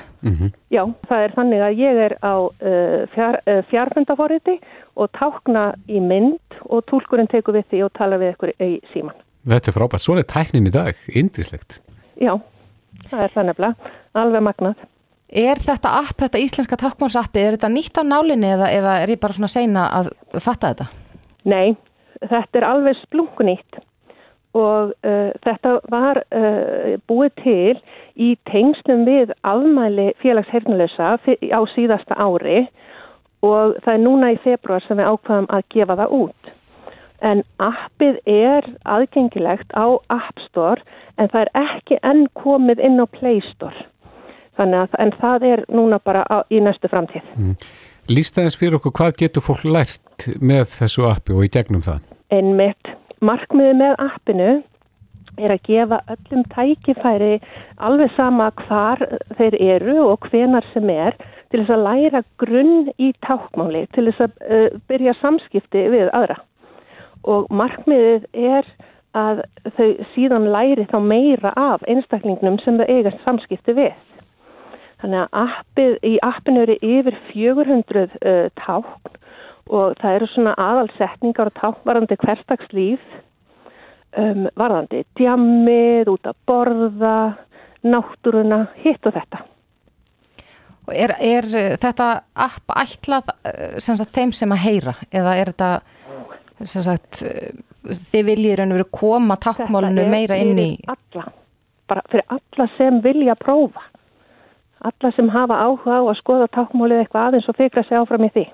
Já, það er þannig að ég er á uh, fjár, uh, fjárfundaforriti og tákna í mynd og tólkurinn tekur við því og talar við ykkur í síman. þetta er frábært. Svona er tæknin í dag, indislegt. Já, það er það nefnilega, alveg magnað. Er þetta app, þetta íslenska tákmálsappi, er þetta nýtt á nálinni eða, eða er ég bara svona seina að fatta þetta? Nei, þetta er alveg splunkunýtt og uh, þetta var uh, búið til í tengslum við afmæli félagsheyrnulösa á síðasta ári og það er núna í februar sem við ákvaðum að gefa það út. En appið er aðgengilegt á App Store en það er ekki enn komið inn á Play Store. Þannig að en það er núna bara á, í næstu framtíð. Lýsta eins fyrir okkur, hvað getur fólk lært með þessu appi og í gegnum það? Einmitt, markmiði með appinu er að gefa öllum tækifæri alveg sama hvar þeir eru og hvenar sem er til þess að læra grunn í tákmáli, til þess að uh, byrja samskipti við aðra. Og markmiðið er að þau síðan læri þá meira af einstaklingnum sem þau eiga samskipti við. Þannig að appið, í appinu eru yfir 400 uh, tákn og það eru svona aðalsetningar og tákvarandi hverstagslíf, um, varðandi djammið, út að borða, náttúruna, hitt og þetta. Og er, er eh, þetta app ætlað eh, sem sagt, þeim sem að heyra eða er þetta sem sagt, eh, þið viljið raun og veru koma tákmálinu meira inn í fyrir alla, bara fyrir alla sem vilja prófa. Alla sem hafa áhuga á að skoða tákmálið eitthvað aðeins og fikra sig áfram í því.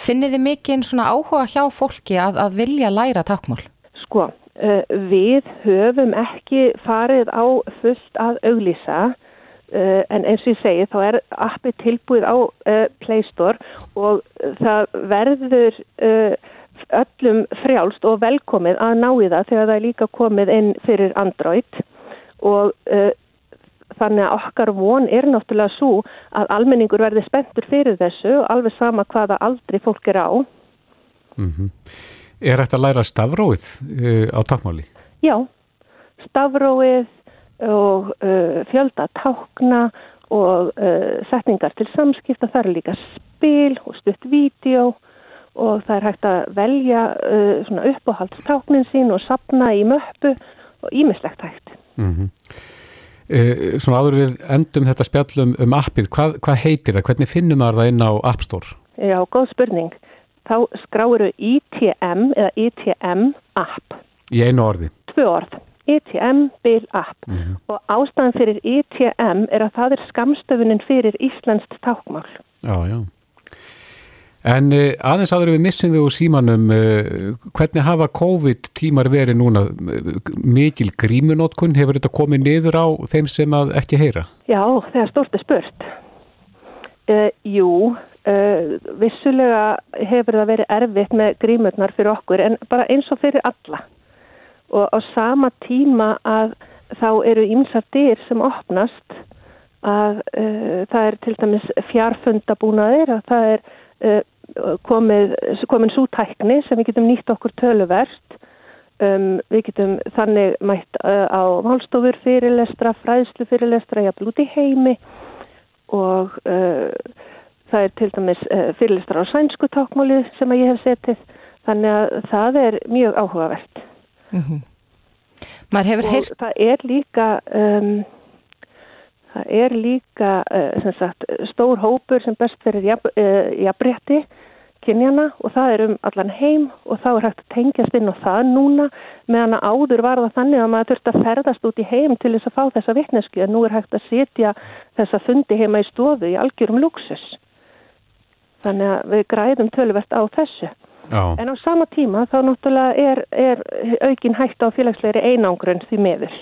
Finnið þið mikið svona áhuga hjá fólki að, að vilja læra tákmál? Sko, uh, við höfum ekki farið á fullt að auglýsa uh, en eins og ég segi þá er appið tilbúið á uh, Play Store og það verður öllum frjálst og velkomið að ná í það þegar það er líka komið inn fyrir Android og þannig að okkar von er náttúrulega svo að almenningur verði spenntur fyrir þessu alveg sama hvaða aldri fólk er á. Mm Er þetta að læra stafróið uh, á tákmáli? Já, stafróið og uh, fjölda tákna og uh, setningar til samskipta, það eru líka spil og stutt vídeo og það er hægt að velja svona uppáhaldstáknin sín og sapna í möppu og ímislegt hægt. Mm -hmm. Svona áður við endum þetta spjallum um appið, hvað, hvað heitir það? Hvernig finnum maður það inn á App Store? Já, góð spurning. Þá skráuru ITM eða ITM app. Í einu orði? Tvö orð. ITM bil app. Mm -hmm. Og ástæðan fyrir ITM er að það er skamstöfunin fyrir Íslandst tákmál. Já, já. En uh, aðeins áður við missum þau úr símanum, uh, hvernig hafa COVID tímar verið núna? Mikil grímunótkun, hefur þetta komið niður á þeim sem að ekki heyra? Já, það er stort að spurt. Uh, jú, vissulega hefur það verið erfitt með grímurnar fyrir okkur en bara eins og fyrir alla. Og á sama tíma að þá eru ýmsar dyr sem opnast að það er til dæmis fjarfundabúnaðir, að það er komið, komin svo tækni sem við getum nýtt okkur töluvert. Um, við getum þannig mætt uh, á málstofur fyrirlestra, fræðslu fyrirlestra jafnvel út í heimi. Og uh, það er til dæmis uh, fyrirlestra á sænsku tákmáli sem ég hef setið. Þannig að það er mjög áhugavert. Mm -hmm. og heyrst... það er líka um, Það er líka uh, sagt, stór hópur sem best fyrir jafnbretti jaf, kynjana og það er um allan heim og þá er hægt að tengjast inn á það núna meðan að áður var það þannig að maður þurft að ferðast út í heim til þess að fá þessa vittnesku en nú er hægt að setja þessa fundi heima í stofu í algjörum luxus. Þannig að við græðum tölvert á þessu. Já. En á sama tíma þá náttúrulega er, er aukin hægt á félagslegri einangrun því meður.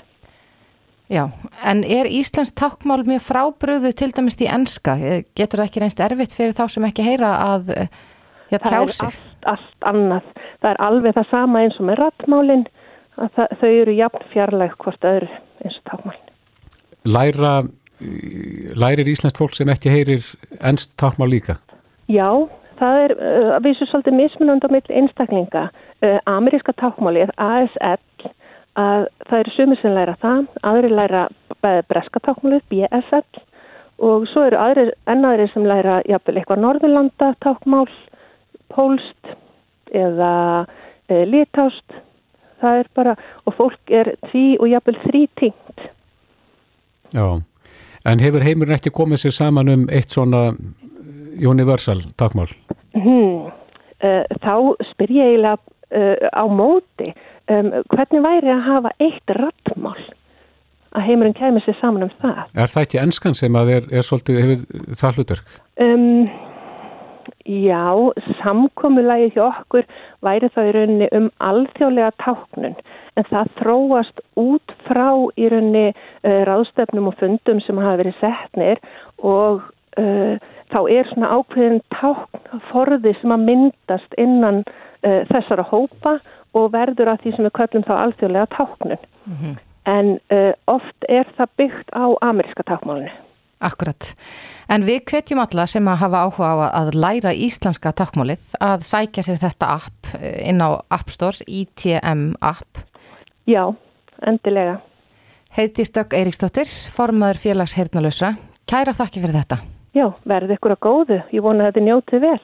Já, en er Íslands takkmál mjög frábröðu til dæmis í enska? Getur það ekki reynst erfitt fyrir þá sem ekki heyra að já, tjá sig? Það er allt, allt annað. Það er alveg það sama eins og með rattmálinn að það, þau eru jafn fjarlæg hvort öðru eins og takkmálinn. Læra, lærir Íslands fólk sem ekki heyrir ennst takkmál líka? Já, það er uh, að vísu svolítið mismunand á milli einstaklinga. Uh, Ameríska takkmálið, ASL að það eru sumir sem læra það, aðri læra breska tákmálið, BSL og svo eru aðri, ennaðri sem læra jafnvel eitthvað norðurlanda tákmál, pólst eða e, litást, það er bara, og fólk er tví og jafnvel þrý tingt. Já, en hefur heimurinn ekki komið sér saman um eitt svona universal tákmál? Hmm, e, þá spyr ég eiginlega e, á móti um, hvernig væri að hafa eitt rattmál að heimurinn kemur sér saman um það. Er það ekki ennskan sem að er, er svolítið hefur það hlutverk? Um, já, samkommulagið hjá okkur væri það í rauninni um alþjóðlega táknun en það þróast út frá í rauninni uh, ráðstöfnum og fundum sem hafa verið setnir og uh, þá er svona ákveðin tákn forði sem að myndast innan uh, þessara hópa og verður að því sem við kallum þá alþjóðlega táknun. Mm -hmm. En uh, oft er það byggt á ameríska tákmálinu. Akkurat. En við kvetjum alla sem að hafa áhuga á að læra íslenska tákmálið að sækja sér þetta app uh, inn á App Store, ITM app. Já, endilega. Heiti Stökk Eiríksdóttir, formadur félags hernalösra. Kæra þakki fyrir þetta. Já, verði ykkur að góðu. Ég vona að þetta njótið vel.